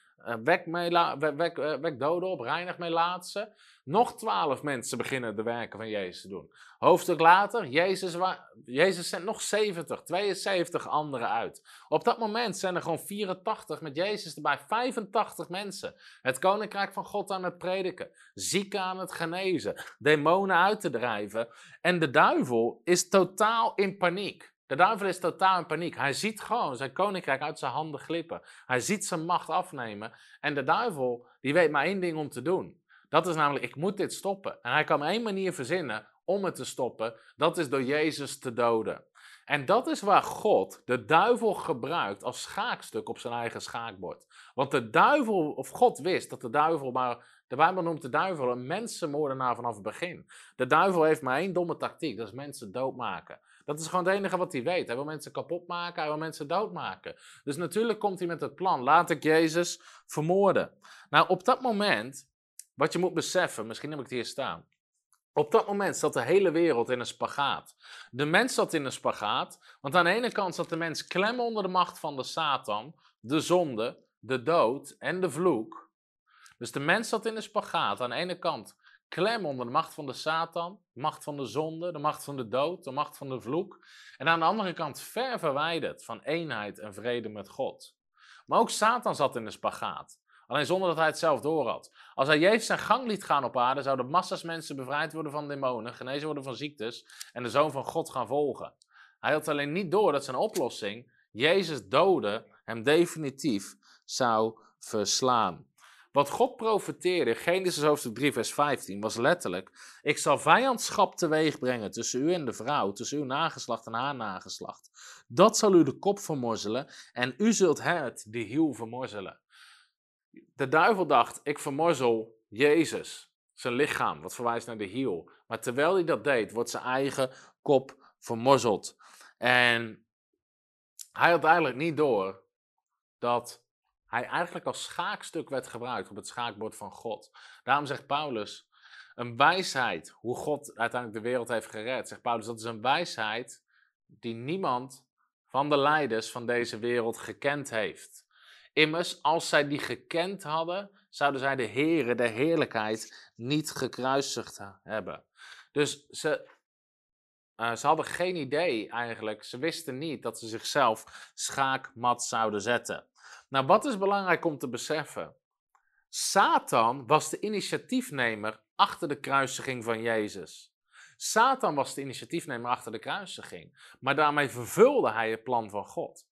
wek, eh, wek doden op, reinig laatste. Nog twaalf mensen beginnen de werken van Jezus te doen. Hoofdstuk later, Jezus, Jezus zendt nog 70, 72 anderen uit. Op dat moment zijn er gewoon 84 met Jezus erbij, 85 mensen. Het koninkrijk van God aan het prediken, zieken aan het genezen, demonen uit te drijven. En de duivel is totaal in paniek. De duivel is totaal in paniek. Hij ziet gewoon zijn koninkrijk uit zijn handen glippen. Hij ziet zijn macht afnemen. En de duivel, die weet maar één ding om te doen. Dat is namelijk, ik moet dit stoppen. En hij kan één manier verzinnen om het te stoppen. Dat is door Jezus te doden. En dat is waar God de duivel gebruikt als schaakstuk op zijn eigen schaakbord. Want de duivel, of God wist dat de duivel maar de Bijbel noemt de duivel een mensenmoordenaar vanaf het begin. De duivel heeft maar één domme tactiek, dat is mensen doodmaken. Dat is gewoon het enige wat hij weet. Hij wil mensen kapot maken, hij wil mensen doodmaken. Dus natuurlijk komt hij met het plan, laat ik Jezus vermoorden. Nou, op dat moment, wat je moet beseffen, misschien heb ik het hier staan. Op dat moment zat de hele wereld in een spagaat. De mens zat in een spagaat, want aan de ene kant zat de mens klem onder de macht van de Satan, de zonde, de dood en de vloek. Dus de mens zat in een spagaat. Aan de ene kant klem onder de macht van de Satan, de macht van de zonde, de macht van de dood, de macht van de vloek. En aan de andere kant ver verwijderd van eenheid en vrede met God. Maar ook Satan zat in de spagaat. Alleen zonder dat hij het zelf door had. Als hij Jezus zijn gang liet gaan op aarde, zouden massa's mensen bevrijd worden van demonen, genezen worden van ziektes en de Zoon van God gaan volgen. Hij had alleen niet door dat zijn oplossing, Jezus doden, hem definitief zou verslaan. Wat God profeteerde, Genesis hoofdstuk 3, vers 15, was letterlijk: Ik zal vijandschap teweeg brengen tussen u en de vrouw, tussen uw nageslacht en haar nageslacht. Dat zal u de kop vermorzelen en u zult het de hiel vermorzelen. De duivel dacht: Ik vermorzel Jezus, zijn lichaam, wat verwijst naar de hiel. Maar terwijl hij dat deed, wordt zijn eigen kop vermorzeld. En hij had eigenlijk niet door dat hij eigenlijk als schaakstuk werd gebruikt op het schaakbord van God. Daarom zegt Paulus, een wijsheid, hoe God uiteindelijk de wereld heeft gered, zegt Paulus, dat is een wijsheid die niemand van de leiders van deze wereld gekend heeft. Immers, als zij die gekend hadden, zouden zij de Here, de heerlijkheid, niet gekruisigd hebben. Dus ze, uh, ze hadden geen idee eigenlijk, ze wisten niet dat ze zichzelf schaakmat zouden zetten. Nou, wat is belangrijk om te beseffen? Satan was de initiatiefnemer achter de kruisiging van Jezus. Satan was de initiatiefnemer achter de kruisiging, maar daarmee vervulde hij het plan van God.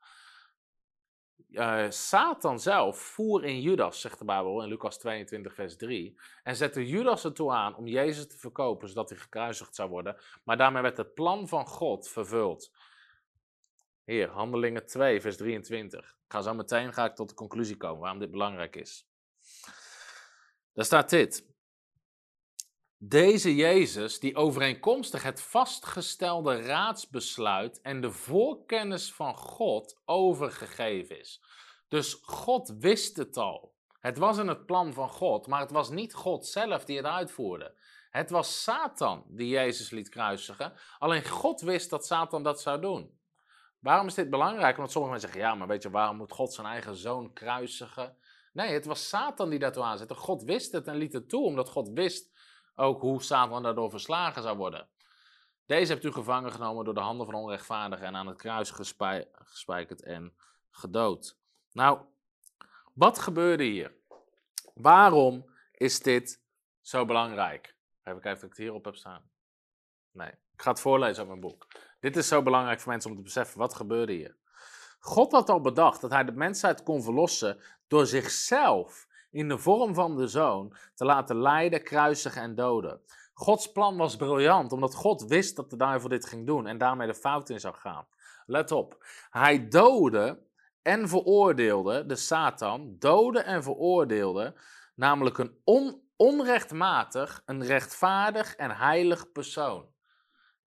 Uh, Satan zelf voer in Judas, zegt de Bijbel in Lucas 22, vers 3, en zette Judas ertoe aan om Jezus te verkopen, zodat hij gekruisigd zou worden. Maar daarmee werd het plan van God vervuld. Hier, Handelingen 2, vers 23. Ik ga zo meteen ga ik tot de conclusie komen waarom dit belangrijk is. Daar staat dit. Deze Jezus, die overeenkomstig het vastgestelde raadsbesluit en de voorkennis van God overgegeven is. Dus God wist het al. Het was in het plan van God, maar het was niet God zelf die het uitvoerde. Het was Satan die Jezus liet kruisigen. Alleen God wist dat Satan dat zou doen. Waarom is dit belangrijk? Omdat sommige mensen zeggen, ja, maar weet je, waarom moet God zijn eigen zoon kruisigen? Nee, het was Satan die daartoe aanzette. God wist het en liet het toe, omdat God wist ook hoe Satan daardoor verslagen zou worden. Deze hebt u gevangen genomen door de handen van onrechtvaardigen en aan het kruis gespijkerd en gedood. Nou, wat gebeurde hier? Waarom is dit zo belangrijk? Even kijken of ik het hierop heb staan. Nee, ik ga het voorlezen uit mijn boek. Dit is zo belangrijk voor mensen om te beseffen. Wat gebeurde hier? God had al bedacht dat hij de mensheid kon verlossen door zichzelf in de vorm van de zoon te laten lijden, kruisigen en doden. Gods plan was briljant, omdat God wist dat de duivel dit ging doen en daarmee de fout in zou gaan. Let op, hij doodde en veroordeelde, de Satan, doodde en veroordeelde, namelijk een on onrechtmatig, een rechtvaardig en heilig persoon.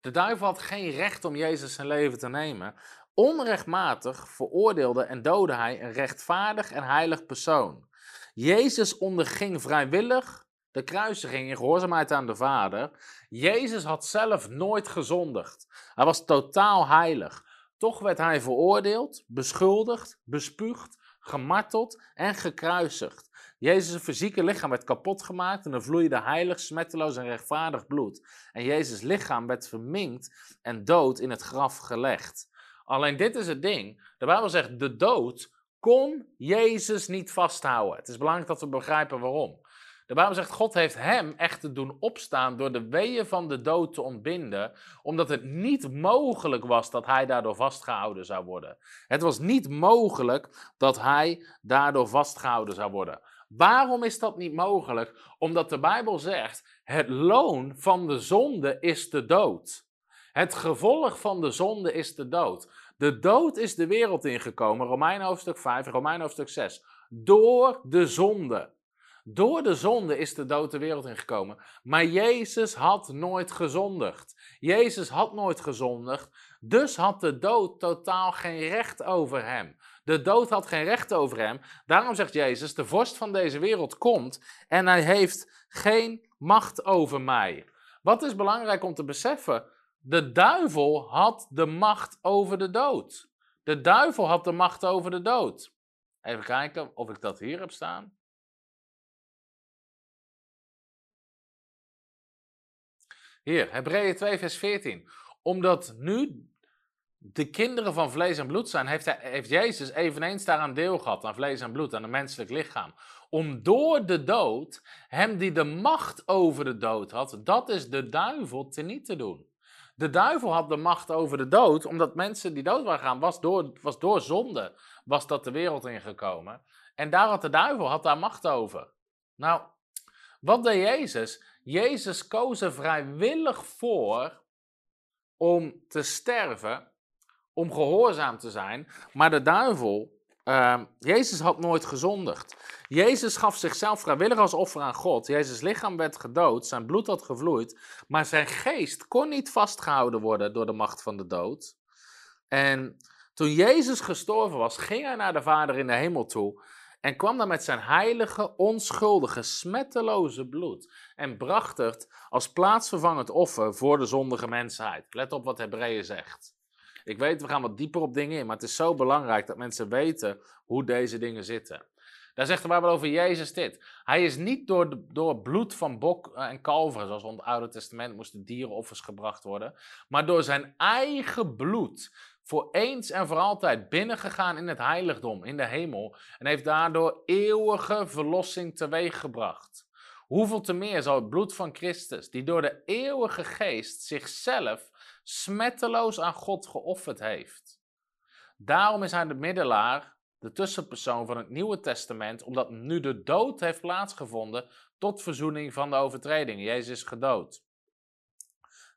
De duivel had geen recht om Jezus zijn leven te nemen. Onrechtmatig veroordeelde en doodde hij een rechtvaardig en heilig persoon. Jezus onderging vrijwillig de kruisiging in gehoorzaamheid aan de Vader. Jezus had zelf nooit gezondigd. Hij was totaal heilig. Toch werd hij veroordeeld, beschuldigd, bespuugd, gemarteld en gekruisigd. Jezus' fysieke lichaam werd kapot gemaakt en er vloeide heilig, smetteloos en rechtvaardig bloed. En Jezus' lichaam werd verminkt en dood in het graf gelegd. Alleen dit is het ding. De Bijbel zegt, de dood kon Jezus niet vasthouden. Het is belangrijk dat we begrijpen waarom. De Bijbel zegt, God heeft hem echt te doen opstaan door de weeën van de dood te ontbinden, omdat het niet mogelijk was dat hij daardoor vastgehouden zou worden. Het was niet mogelijk dat hij daardoor vastgehouden zou worden. Waarom is dat niet mogelijk? Omdat de Bijbel zegt: het loon van de zonde is de dood. Het gevolg van de zonde is de dood. De dood is de wereld ingekomen, Romein hoofdstuk 5, Romein hoofdstuk 6. Door de zonde. Door de zonde is de dood de wereld ingekomen. Maar Jezus had nooit gezondigd. Jezus had nooit gezondigd, dus had de dood totaal geen recht over hem. De dood had geen recht over hem. Daarom zegt Jezus: De vorst van deze wereld komt en hij heeft geen macht over mij. Wat is belangrijk om te beseffen? De duivel had de macht over de dood. De duivel had de macht over de dood. Even kijken of ik dat hier heb staan. Hier, Hebreeën 2, vers 14. Omdat nu de kinderen van vlees en bloed zijn, heeft, hij, heeft Jezus eveneens daaraan deel gehad, aan vlees en bloed, aan een menselijk lichaam. Om door de dood, hem die de macht over de dood had, dat is de duivel, te niet te doen. De duivel had de macht over de dood, omdat mensen die dood waren gaan, was door, was door zonde, was dat de wereld ingekomen. En daar had de duivel had daar macht over. Nou, wat deed Jezus? Jezus koos er vrijwillig voor om te sterven, om gehoorzaam te zijn. Maar de duivel, uh, Jezus had nooit gezondigd. Jezus gaf zichzelf vrijwillig als offer aan God. Jezus' lichaam werd gedood, zijn bloed had gevloeid, maar zijn geest kon niet vastgehouden worden door de macht van de dood. En toen Jezus gestorven was, ging hij naar de Vader in de hemel toe en kwam dan met zijn heilige, onschuldige, smetteloze bloed en bracht het als plaatsvervangend offer voor de zondige mensheid. Let op wat Hebreeën zegt. Ik weet, we gaan wat dieper op dingen in, maar het is zo belangrijk dat mensen weten hoe deze dingen zitten. Daar zegt de Bijbel over Jezus dit. Hij is niet door, de, door bloed van bok eh, en kalveren, zoals in het Oude Testament moesten dierenoffers gebracht worden, maar door zijn eigen bloed voor eens en voor altijd binnengegaan in het heiligdom, in de hemel, en heeft daardoor eeuwige verlossing teweeggebracht. Hoeveel te meer zal het bloed van Christus, die door de eeuwige geest zichzelf smetteloos aan God geofferd heeft. Daarom is hij de middelaar, de tussenpersoon van het Nieuwe Testament, omdat nu de dood heeft plaatsgevonden tot verzoening van de overtreding. Jezus is gedood.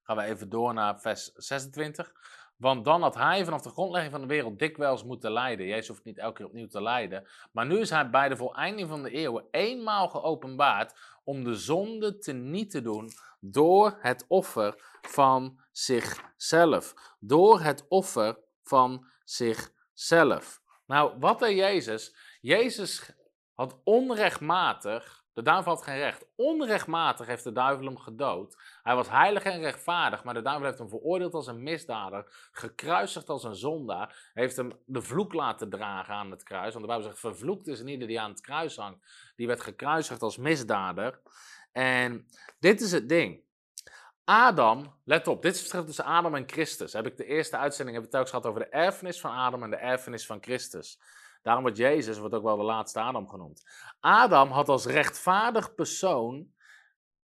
Gaan we even door naar vers 26. Want dan had hij vanaf de grondlegging van de wereld dikwijls moeten lijden. Jezus hoeft niet elke keer opnieuw te lijden. Maar nu is hij bij de voleinding van de eeuwen eenmaal geopenbaard om de zonde te niet te doen door het offer van zichzelf. Door het offer van zichzelf. Nou, wat deed Jezus? Jezus had onrechtmatig de duivel had geen recht. Onrechtmatig heeft de duivel hem gedood. Hij was heilig en rechtvaardig, maar de duivel heeft hem veroordeeld als een misdader, gekruisigd als een zondaar, heeft hem de vloek laten dragen aan het kruis. Want de Bijbel zegt, vervloekt is een ieder die aan het kruis hangt. Die werd gekruisigd als misdader. En dit is het ding. Adam, let op, dit is het verschil tussen Adam en Christus. Heb ik de eerste uitzending heb ik telkens gehad over de erfenis van Adam en de erfenis van Christus. Daarom wordt Jezus wordt ook wel de laatste Adam genoemd. Adam had als rechtvaardig persoon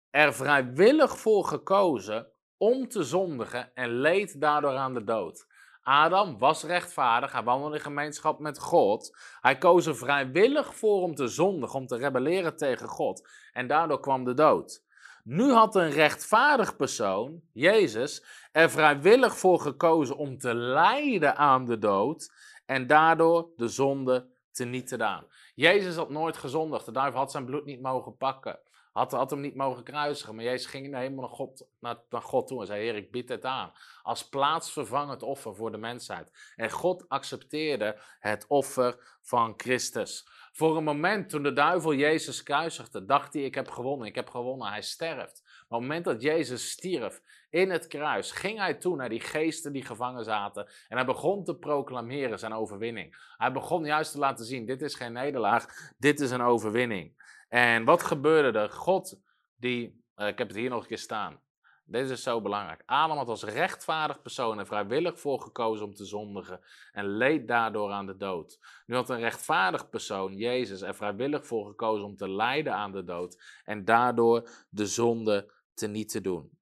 er vrijwillig voor gekozen om te zondigen en leed daardoor aan de dood. Adam was rechtvaardig, hij wandelde in gemeenschap met God. Hij koos er vrijwillig voor om te zondigen, om te rebelleren tegen God. En daardoor kwam de dood. Nu had een rechtvaardig persoon, Jezus, er vrijwillig voor gekozen om te lijden aan de dood en daardoor de zonde te niet gedaan. Jezus had nooit gezondigd. De duivel had zijn bloed niet mogen pakken. Had, had hem niet mogen kruisigen. Maar Jezus ging helemaal naar God, naar, naar God toe en zei: Heer, ik bied het aan. Als plaatsvervangend offer voor de mensheid. En God accepteerde het offer van Christus. Voor een moment toen de duivel Jezus kruisigde, dacht hij: Ik heb gewonnen, ik heb gewonnen. Hij sterft. Maar op het moment dat Jezus stierf in het kruis, ging hij toe naar die geesten die gevangen zaten. En hij begon te proclameren zijn overwinning. Hij begon juist te laten zien: dit is geen nederlaag, dit is een overwinning. En wat gebeurde er? God, die, uh, ik heb het hier nog een keer staan. Dit is zo belangrijk. Adam had als rechtvaardig persoon er vrijwillig voor gekozen om te zondigen en leed daardoor aan de dood. Nu had een rechtvaardig persoon, Jezus, er vrijwillig voor gekozen om te lijden aan de dood en daardoor de zonde te niet te doen.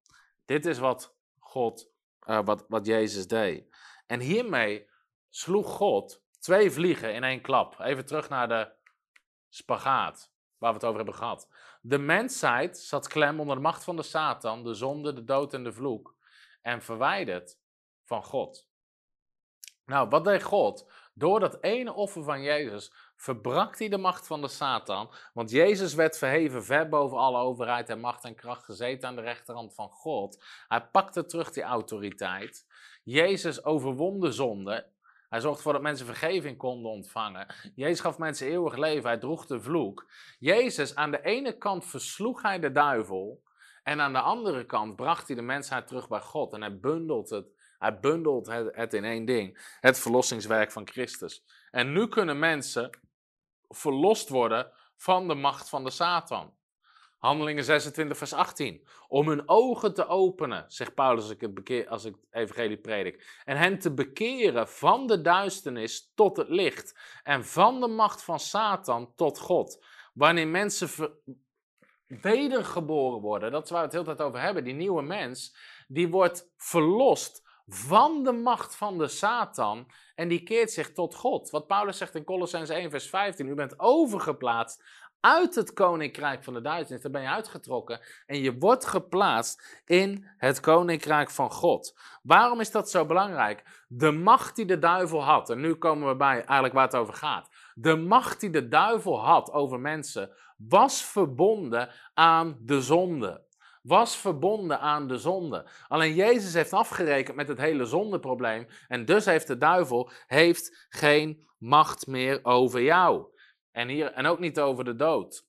Dit is wat God, uh, wat, wat Jezus deed. En hiermee sloeg God twee vliegen in één klap. Even terug naar de spagaat waar we het over hebben gehad. De mensheid zat klem onder de macht van de Satan, de zonde, de dood en de vloek. En verwijderd van God. Nou, wat deed God? Door dat ene offer van Jezus verbrak hij de macht van de Satan. Want Jezus werd verheven ver boven alle overheid en macht en kracht gezeten aan de rechterhand van God. Hij pakte terug die autoriteit. Jezus overwon de zonde. Hij zorgde ervoor dat mensen vergeving konden ontvangen. Jezus gaf mensen eeuwig leven. Hij droeg de vloek. Jezus, aan de ene kant versloeg hij de duivel. En aan de andere kant bracht hij de mensheid terug bij God. En hij bundelt het, hij bundelt het, het in één ding. Het verlossingswerk van Christus. En nu kunnen mensen verlost worden van de macht van de Satan. Handelingen 26, vers 18. Om hun ogen te openen, zegt Paulus als ik het, bekeer, als ik het evangelie predik. En hen te bekeren van de duisternis tot het licht. En van de macht van Satan tot God. Wanneer mensen wedergeboren worden, dat is waar we het de hele tijd over hebben. Die nieuwe mens, die wordt verlost van de macht van de Satan en die keert zich tot God. Wat Paulus zegt in Colossens 1 vers 15, u bent overgeplaatst uit het koninkrijk van de duisternis. Daar ben je uitgetrokken en je wordt geplaatst in het koninkrijk van God. Waarom is dat zo belangrijk? De macht die de duivel had, en nu komen we bij eigenlijk waar het over gaat. De macht die de duivel had over mensen was verbonden aan de zonde was verbonden aan de zonde. Alleen Jezus heeft afgerekend met het hele zondeprobleem en dus heeft de duivel heeft geen macht meer over jou. En, hier, en ook niet over de dood.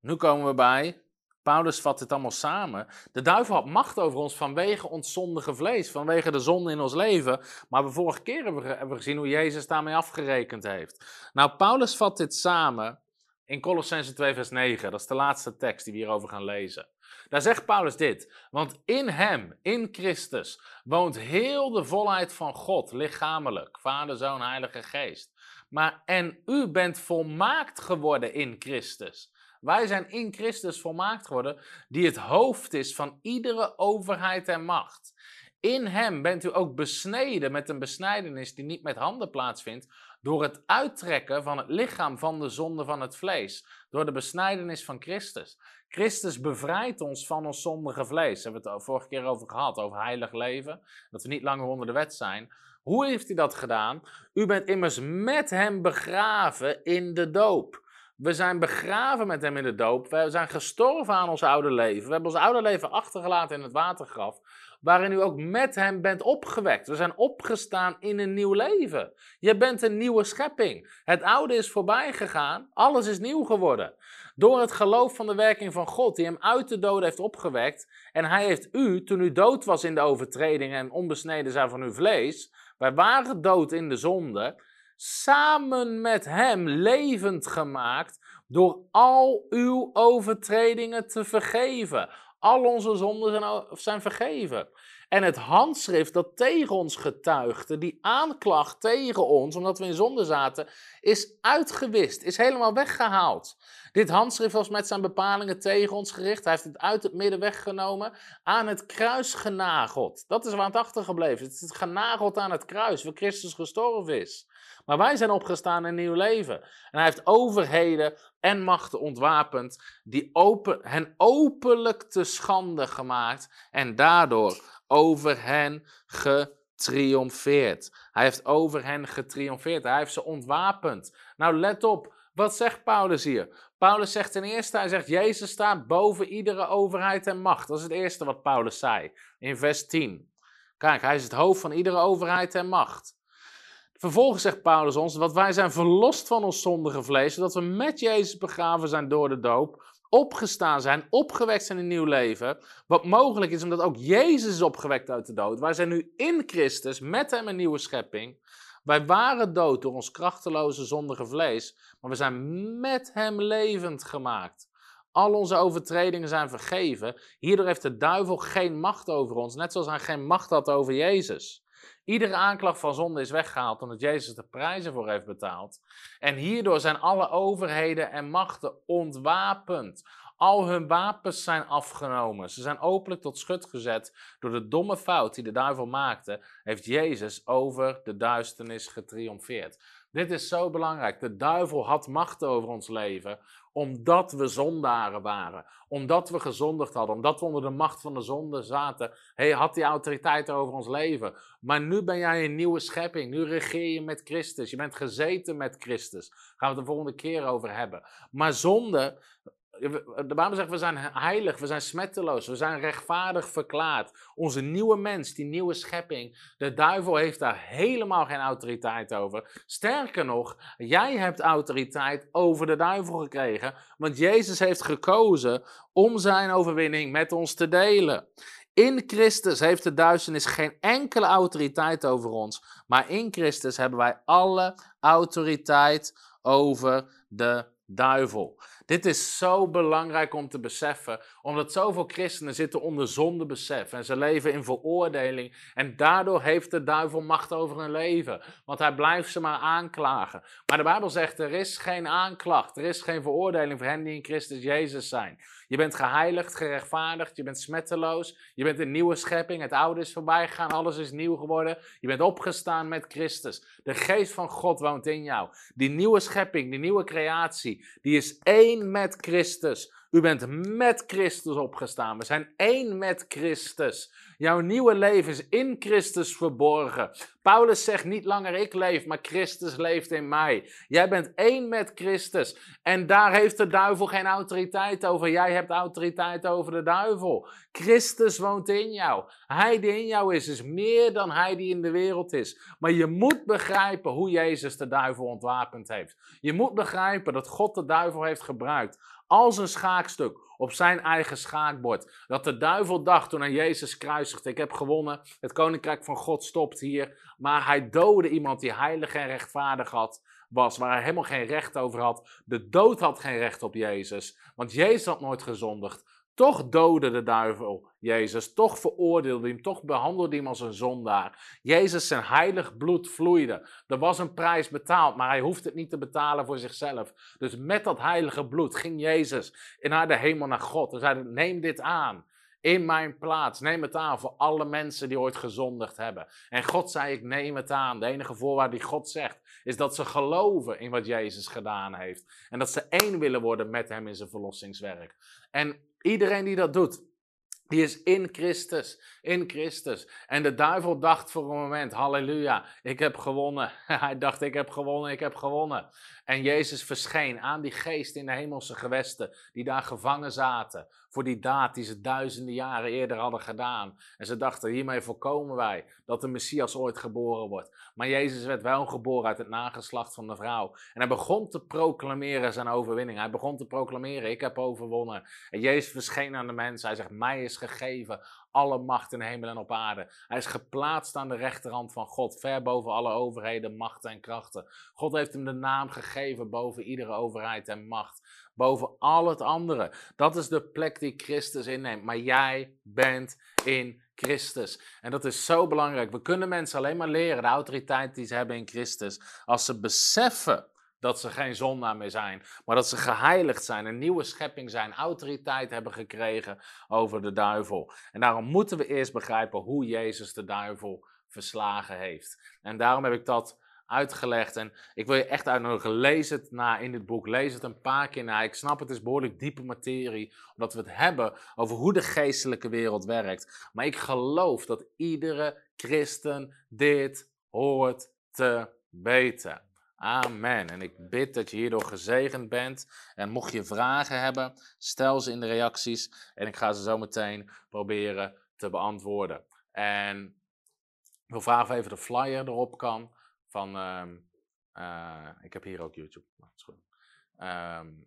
Nu komen we bij, Paulus vat het allemaal samen. De duivel had macht over ons vanwege ons zondige vlees, vanwege de zonde in ons leven. Maar de vorige keer hebben we, hebben we gezien hoe Jezus daarmee afgerekend heeft. Nou, Paulus vat dit samen in Colossense 2, vers 9. Dat is de laatste tekst die we hierover gaan lezen. Daar zegt Paulus dit. Want in hem, in Christus, woont heel de volheid van God, lichamelijk. Vader, Zoon, Heilige Geest. Maar en u bent volmaakt geworden in Christus. Wij zijn in Christus volmaakt geworden, die het hoofd is van iedere overheid en macht. In hem bent u ook besneden met een besnijdenis die niet met handen plaatsvindt, door het uittrekken van het lichaam van de zonde van het vlees, door de besnijdenis van Christus. Christus bevrijdt ons van ons zondige vlees. Daar hebben we het vorige keer over gehad, over heilig leven, dat we niet langer onder de wet zijn. Hoe heeft hij dat gedaan? U bent immers met hem begraven in de doop. We zijn begraven met hem in de doop. We zijn gestorven aan ons oude leven. We hebben ons oude leven achtergelaten in het watergraf waarin u ook met hem bent opgewekt. We zijn opgestaan in een nieuw leven. Je bent een nieuwe schepping. Het oude is voorbij gegaan, alles is nieuw geworden. Door het geloof van de werking van God, die hem uit de dood heeft opgewekt. En hij heeft u, toen u dood was in de overtredingen en onbesneden zijn van uw vlees, wij waren dood in de zonde, samen met hem levend gemaakt door al uw overtredingen te vergeven. Al onze zonden zijn, vergeven. En het handschrift dat tegen ons getuigde, die aanklacht tegen ons, omdat we in zonde zaten, is uitgewist, is helemaal weggehaald. Dit handschrift was met zijn bepalingen tegen ons gericht. Hij heeft het uit het midden weggenomen, aan het kruis genageld. Dat is waar het achtergebleven is. Het is genageld aan het kruis, waar Christus gestorven is. Maar wij zijn opgestaan in een nieuw leven. En hij heeft overheden en machten ontwapend, die open, hen openlijk te schande gemaakt en daardoor over hen getriomfeerd. Hij heeft over hen getriomfeerd. Hij heeft ze ontwapend. Nou, let op. Wat zegt Paulus hier? Paulus zegt ten eerste, hij zegt, Jezus staat boven iedere overheid en macht. Dat is het eerste wat Paulus zei in vers 10. Kijk, hij is het hoofd van iedere overheid en macht. Vervolgens zegt Paulus ons, dat wij zijn verlost van ons zondige vlees, zodat we met Jezus begraven zijn door de doop, opgestaan zijn, opgewekt zijn in een nieuw leven. Wat mogelijk is omdat ook Jezus is opgewekt uit de dood. Wij zijn nu in Christus, met hem een nieuwe schepping. Wij waren dood door ons krachteloze zondige vlees, maar we zijn met hem levend gemaakt. Al onze overtredingen zijn vergeven. Hierdoor heeft de duivel geen macht over ons, net zoals hij geen macht had over Jezus. Iedere aanklacht van zonde is weggehaald omdat Jezus de prijzen voor heeft betaald. En hierdoor zijn alle overheden en machten ontwapend. Al hun wapens zijn afgenomen. Ze zijn openlijk tot schut gezet. Door de domme fout die de duivel maakte, heeft Jezus over de duisternis getriomfeerd. Dit is zo belangrijk. De duivel had macht over ons leven omdat we zondaren waren. Omdat we gezondigd hadden. Omdat we onder de macht van de zonde zaten. Hij had die autoriteit over ons leven. Maar nu ben jij een nieuwe schepping. Nu regeer je met Christus. Je bent gezeten met Christus. Daar gaan we het de volgende keer over hebben. Maar zonde de Bijbel zegt, we zijn heilig, we zijn smetteloos, we zijn rechtvaardig verklaard. Onze nieuwe mens, die nieuwe schepping, de duivel heeft daar helemaal geen autoriteit over. Sterker nog, jij hebt autoriteit over de duivel gekregen, want Jezus heeft gekozen om zijn overwinning met ons te delen. In Christus heeft de duisternis geen enkele autoriteit over ons, maar in Christus hebben wij alle autoriteit over de duivel. Dit is zo belangrijk om te beseffen, omdat zoveel christenen zitten onder zondebesef en ze leven in veroordeling en daardoor heeft de duivel macht over hun leven, want hij blijft ze maar aanklagen. Maar de Bijbel zegt er is geen aanklacht, er is geen veroordeling voor hen die in Christus Jezus zijn. Je bent geheiligd, gerechtvaardigd, je bent smetteloos, je bent een nieuwe schepping, het oude is voorbij gegaan, alles is nieuw geworden. Je bent opgestaan met Christus. De geest van God woont in jou. Die nieuwe schepping, die nieuwe creatie, die is één met Christus. U bent met Christus opgestaan. We zijn één met Christus. Jouw nieuwe leven is in Christus verborgen. Paulus zegt niet langer ik leef, maar Christus leeft in mij. Jij bent één met Christus. En daar heeft de duivel geen autoriteit over. Jij hebt autoriteit over de duivel. Christus woont in jou. Hij die in jou is, is meer dan hij die in de wereld is. Maar je moet begrijpen hoe Jezus de duivel ontwapend heeft. Je moet begrijpen dat God de duivel heeft gebruikt als een schaakstuk op zijn eigen schaakbord. Dat de duivel dacht toen hij Jezus kruisigde: Ik heb gewonnen, het koninkrijk van God stopt hier. Maar hij doodde iemand die heilig en rechtvaardig had, was, waar hij helemaal geen recht over had. De dood had geen recht op Jezus, want Jezus had nooit gezondigd. Toch doodde de duivel Jezus, toch veroordeelde hij hem, toch behandelde hij hem als een zondaar. Jezus, zijn heilig bloed vloeide. Er was een prijs betaald, maar hij hoeft het niet te betalen voor zichzelf. Dus met dat heilige bloed ging Jezus naar de hemel, naar God. En zei, neem dit aan in mijn plaats. Neem het aan voor alle mensen die ooit gezondigd hebben. En God zei, ik neem het aan. De enige voorwaarde die God zegt, is dat ze geloven in wat Jezus gedaan heeft. En dat ze één willen worden met hem in zijn verlossingswerk. En Iedereen die dat doet, die is in Christus, in Christus. En de duivel dacht voor een moment, halleluja, ik heb gewonnen. Hij dacht, ik heb gewonnen, ik heb gewonnen. En Jezus verscheen aan die geest in de hemelse gewesten, die daar gevangen zaten. Voor die daad die ze duizenden jaren eerder hadden gedaan. En ze dachten, hiermee voorkomen wij dat de Messias ooit geboren wordt. Maar Jezus werd wel geboren uit het nageslacht van de vrouw. En hij begon te proclameren zijn overwinning. Hij begon te proclameren, ik heb overwonnen. En Jezus verscheen aan de mensen. Hij zegt, mij is gegeven alle macht in hemel en op aarde. Hij is geplaatst aan de rechterhand van God, ver boven alle overheden, machten en krachten. God heeft hem de naam gegeven boven iedere overheid en macht, boven al het andere. Dat is de plek die Christus inneemt. Maar jij bent in Christus. En dat is zo belangrijk. We kunnen mensen alleen maar leren de autoriteit die ze hebben in Christus als ze beseffen dat ze geen zondaar meer zijn, maar dat ze geheiligd zijn, een nieuwe schepping zijn, autoriteit hebben gekregen over de duivel. En daarom moeten we eerst begrijpen hoe Jezus de duivel verslagen heeft. En daarom heb ik dat uitgelegd. En ik wil je echt uitnodigen, lees het na in dit boek. Lees het een paar keer na. Ik snap het is behoorlijk diepe materie, omdat we het hebben over hoe de geestelijke wereld werkt. Maar ik geloof dat iedere christen dit hoort te weten. Amen. En ik bid dat je hierdoor gezegend bent. En mocht je vragen hebben, stel ze in de reacties. En ik ga ze zo meteen proberen te beantwoorden. En ik wil vragen of even de flyer erop kan. Van, ehm, eh, ik heb hier ook YouTube. Dat is goed. Um,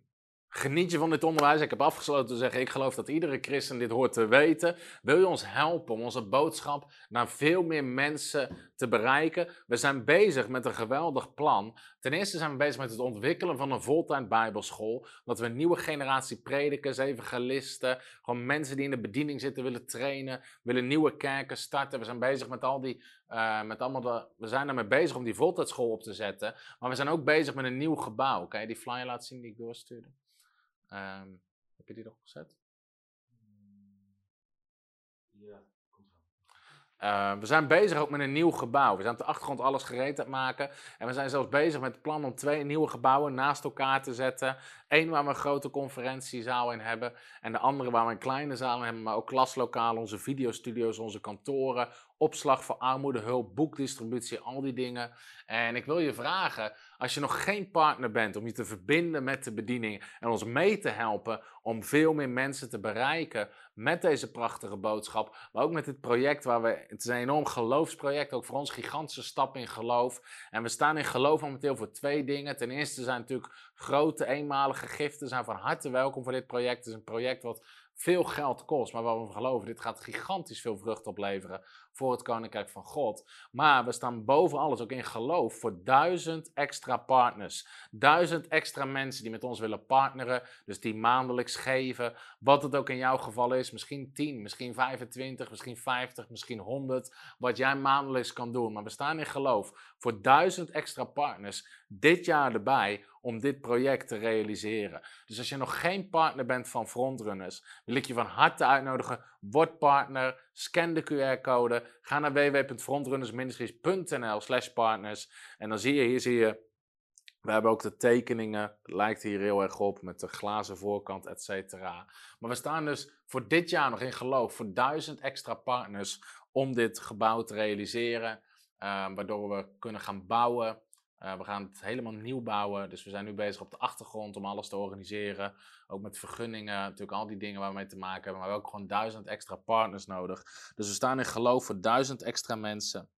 Geniet je van dit onderwijs? Ik heb afgesloten te zeggen, ik geloof dat iedere christen dit hoort te weten. Wil je ons helpen om onze boodschap naar veel meer mensen te bereiken? We zijn bezig met een geweldig plan. Ten eerste zijn we bezig met het ontwikkelen van een voltijd bijbelschool. Dat we een nieuwe generatie predikers, evangelisten, gewoon mensen die in de bediening zitten willen trainen, willen nieuwe kerken starten. We zijn bezig met al die, uh, met allemaal we zijn ermee bezig om die voltijdschool op te zetten. Maar we zijn ook bezig met een nieuw gebouw. Kan je die flyer laten zien die ik doorstuurde? Um, heb je die nog gezet? Ja, komt uh, we zijn bezig ook met een nieuw gebouw. We zijn op de achtergrond alles gereed aan het maken. En we zijn zelfs bezig met het plan om twee nieuwe gebouwen naast elkaar te zetten. Eén waar we een grote conferentiezaal in hebben. En de andere waar we een kleine zaal in hebben, maar ook klaslokalen, onze videostudio's, onze kantoren. Opslag voor armoedehulp, boekdistributie, al die dingen. En ik wil je vragen, als je nog geen partner bent, om je te verbinden met de bediening en ons mee te helpen om veel meer mensen te bereiken met deze prachtige boodschap. Maar ook met dit project waar we, het is een enorm geloofsproject, ook voor ons gigantische stap in geloof. En we staan in geloof momenteel voor twee dingen. Ten eerste zijn natuurlijk grote eenmalige giften zijn van harte welkom voor dit project. Het is een project wat veel geld kost, maar waar we geloven, dit gaat gigantisch veel vrucht opleveren voor het Koninkrijk van God. Maar we staan boven alles ook in geloof voor duizend extra partners. Duizend extra mensen die met ons willen partneren. Dus die maandelijks geven. Wat het ook in jouw geval is. Misschien 10, misschien 25, misschien 50, misschien 100. Wat jij maandelijks kan doen. Maar we staan in geloof voor duizend extra partners dit jaar erbij om dit project te realiseren. Dus als je nog geen partner bent van Frontrunners, wil ik je van harte uitnodigen. Word partner, scan de QR-code, ga naar www.frontrunnersministries.nl slash partners. En dan zie je, hier zie je, we hebben ook de tekeningen, het lijkt hier heel erg op, met de glazen voorkant, et cetera. Maar we staan dus voor dit jaar nog in geloof voor duizend extra partners om dit gebouw te realiseren. Uh, waardoor we kunnen gaan bouwen uh, we gaan het helemaal nieuw bouwen. Dus we zijn nu bezig op de achtergrond om alles te organiseren. Ook met vergunningen, natuurlijk al die dingen waar we mee te maken hebben. Maar we hebben ook gewoon duizend extra partners nodig. Dus we staan in geloof voor duizend extra mensen.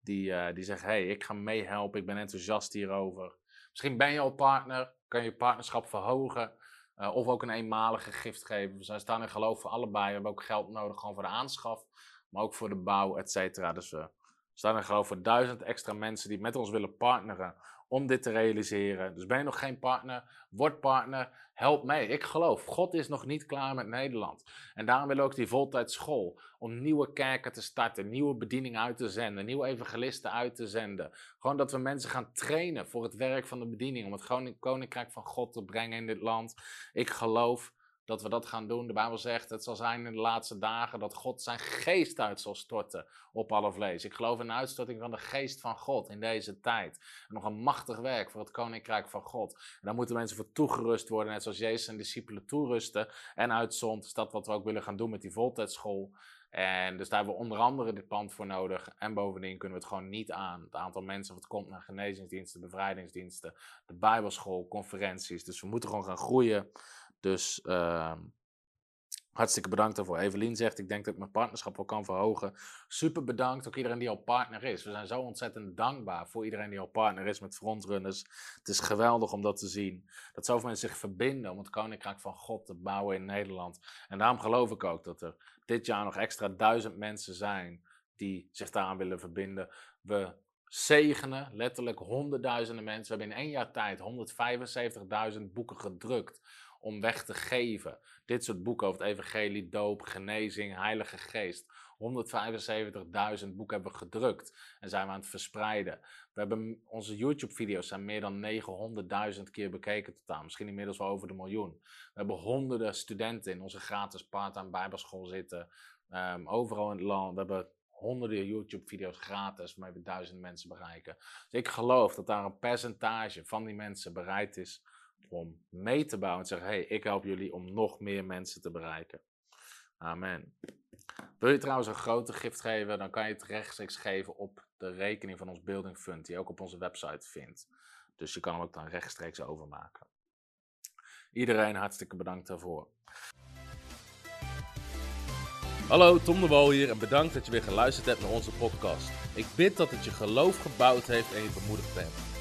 Die, uh, die zeggen, hey, ik ga meehelpen, ik ben enthousiast hierover. Misschien ben je al partner, kan je je partnerschap verhogen. Uh, of ook een eenmalige gift geven. We staan in geloof voor allebei. We hebben ook geld nodig gewoon voor de aanschaf. Maar ook voor de bouw, et cetera. Dus we staan er geloof voor duizend extra mensen die met ons willen partneren om dit te realiseren. Dus ben je nog geen partner, word partner, help mee. Ik geloof, God is nog niet klaar met Nederland. En daarom willen we ook die voltijdschool, om nieuwe kerken te starten, nieuwe bedieningen uit te zenden, nieuwe evangelisten uit te zenden. Gewoon dat we mensen gaan trainen voor het werk van de bediening, om het koninkrijk van God te brengen in dit land. Ik geloof dat we dat gaan doen. De Bijbel zegt, het zal zijn in de laatste dagen dat God zijn geest uit zal storten op alle vlees. Ik geloof in de uitstorting van de geest van God in deze tijd. En nog een machtig werk voor het koninkrijk van God. En daar moeten mensen voor toegerust worden, net zoals Jezus en discipelen toerusten en uitzond. Is dat wat we ook willen gaan doen met die voltijdschool. En dus daar hebben we onder andere dit pand voor nodig. En bovendien kunnen we het gewoon niet aan. Het aantal mensen wat komt naar genezingsdiensten, bevrijdingsdiensten, de bijbelschool, conferenties. Dus we moeten gewoon gaan groeien. Dus uh, hartstikke bedankt daarvoor. Evelien zegt, ik denk dat ik mijn partnerschap wel kan verhogen. Super bedankt, ook iedereen die al partner is. We zijn zo ontzettend dankbaar voor iedereen die al partner is met frontrunners. Het is geweldig om dat te zien. Dat zoveel mensen zich verbinden om het Koninkrijk van God te bouwen in Nederland. En daarom geloof ik ook dat er dit jaar nog extra duizend mensen zijn die zich daaraan willen verbinden. We zegenen letterlijk honderdduizenden mensen. We hebben in één jaar tijd 175.000 boeken gedrukt om weg te geven. Dit soort boeken over het evangelie, doop, genezing, heilige geest. 175.000 boeken hebben we gedrukt en zijn we aan het verspreiden. We hebben, onze YouTube-video's zijn meer dan 900.000 keer bekeken totaal. Misschien inmiddels wel over de miljoen. We hebben honderden studenten in onze gratis part-time bijbelschool zitten. Um, overal in het land. We hebben honderden YouTube-video's gratis waarmee we duizend mensen bereiken. Dus ik geloof dat daar een percentage van die mensen bereid is om mee te bouwen en zeggen: hey, ik help jullie om nog meer mensen te bereiken. Amen. Wil je trouwens een grote gift geven, dan kan je het rechtstreeks geven op de rekening van ons Building Fund, die je ook op onze website vindt. Dus je kan hem ook dan rechtstreeks overmaken. Iedereen hartstikke bedankt daarvoor. Hallo, Tom de Wol hier en bedankt dat je weer geluisterd hebt naar onze podcast. Ik bid dat het je geloof gebouwd heeft en je bemoedigd bent.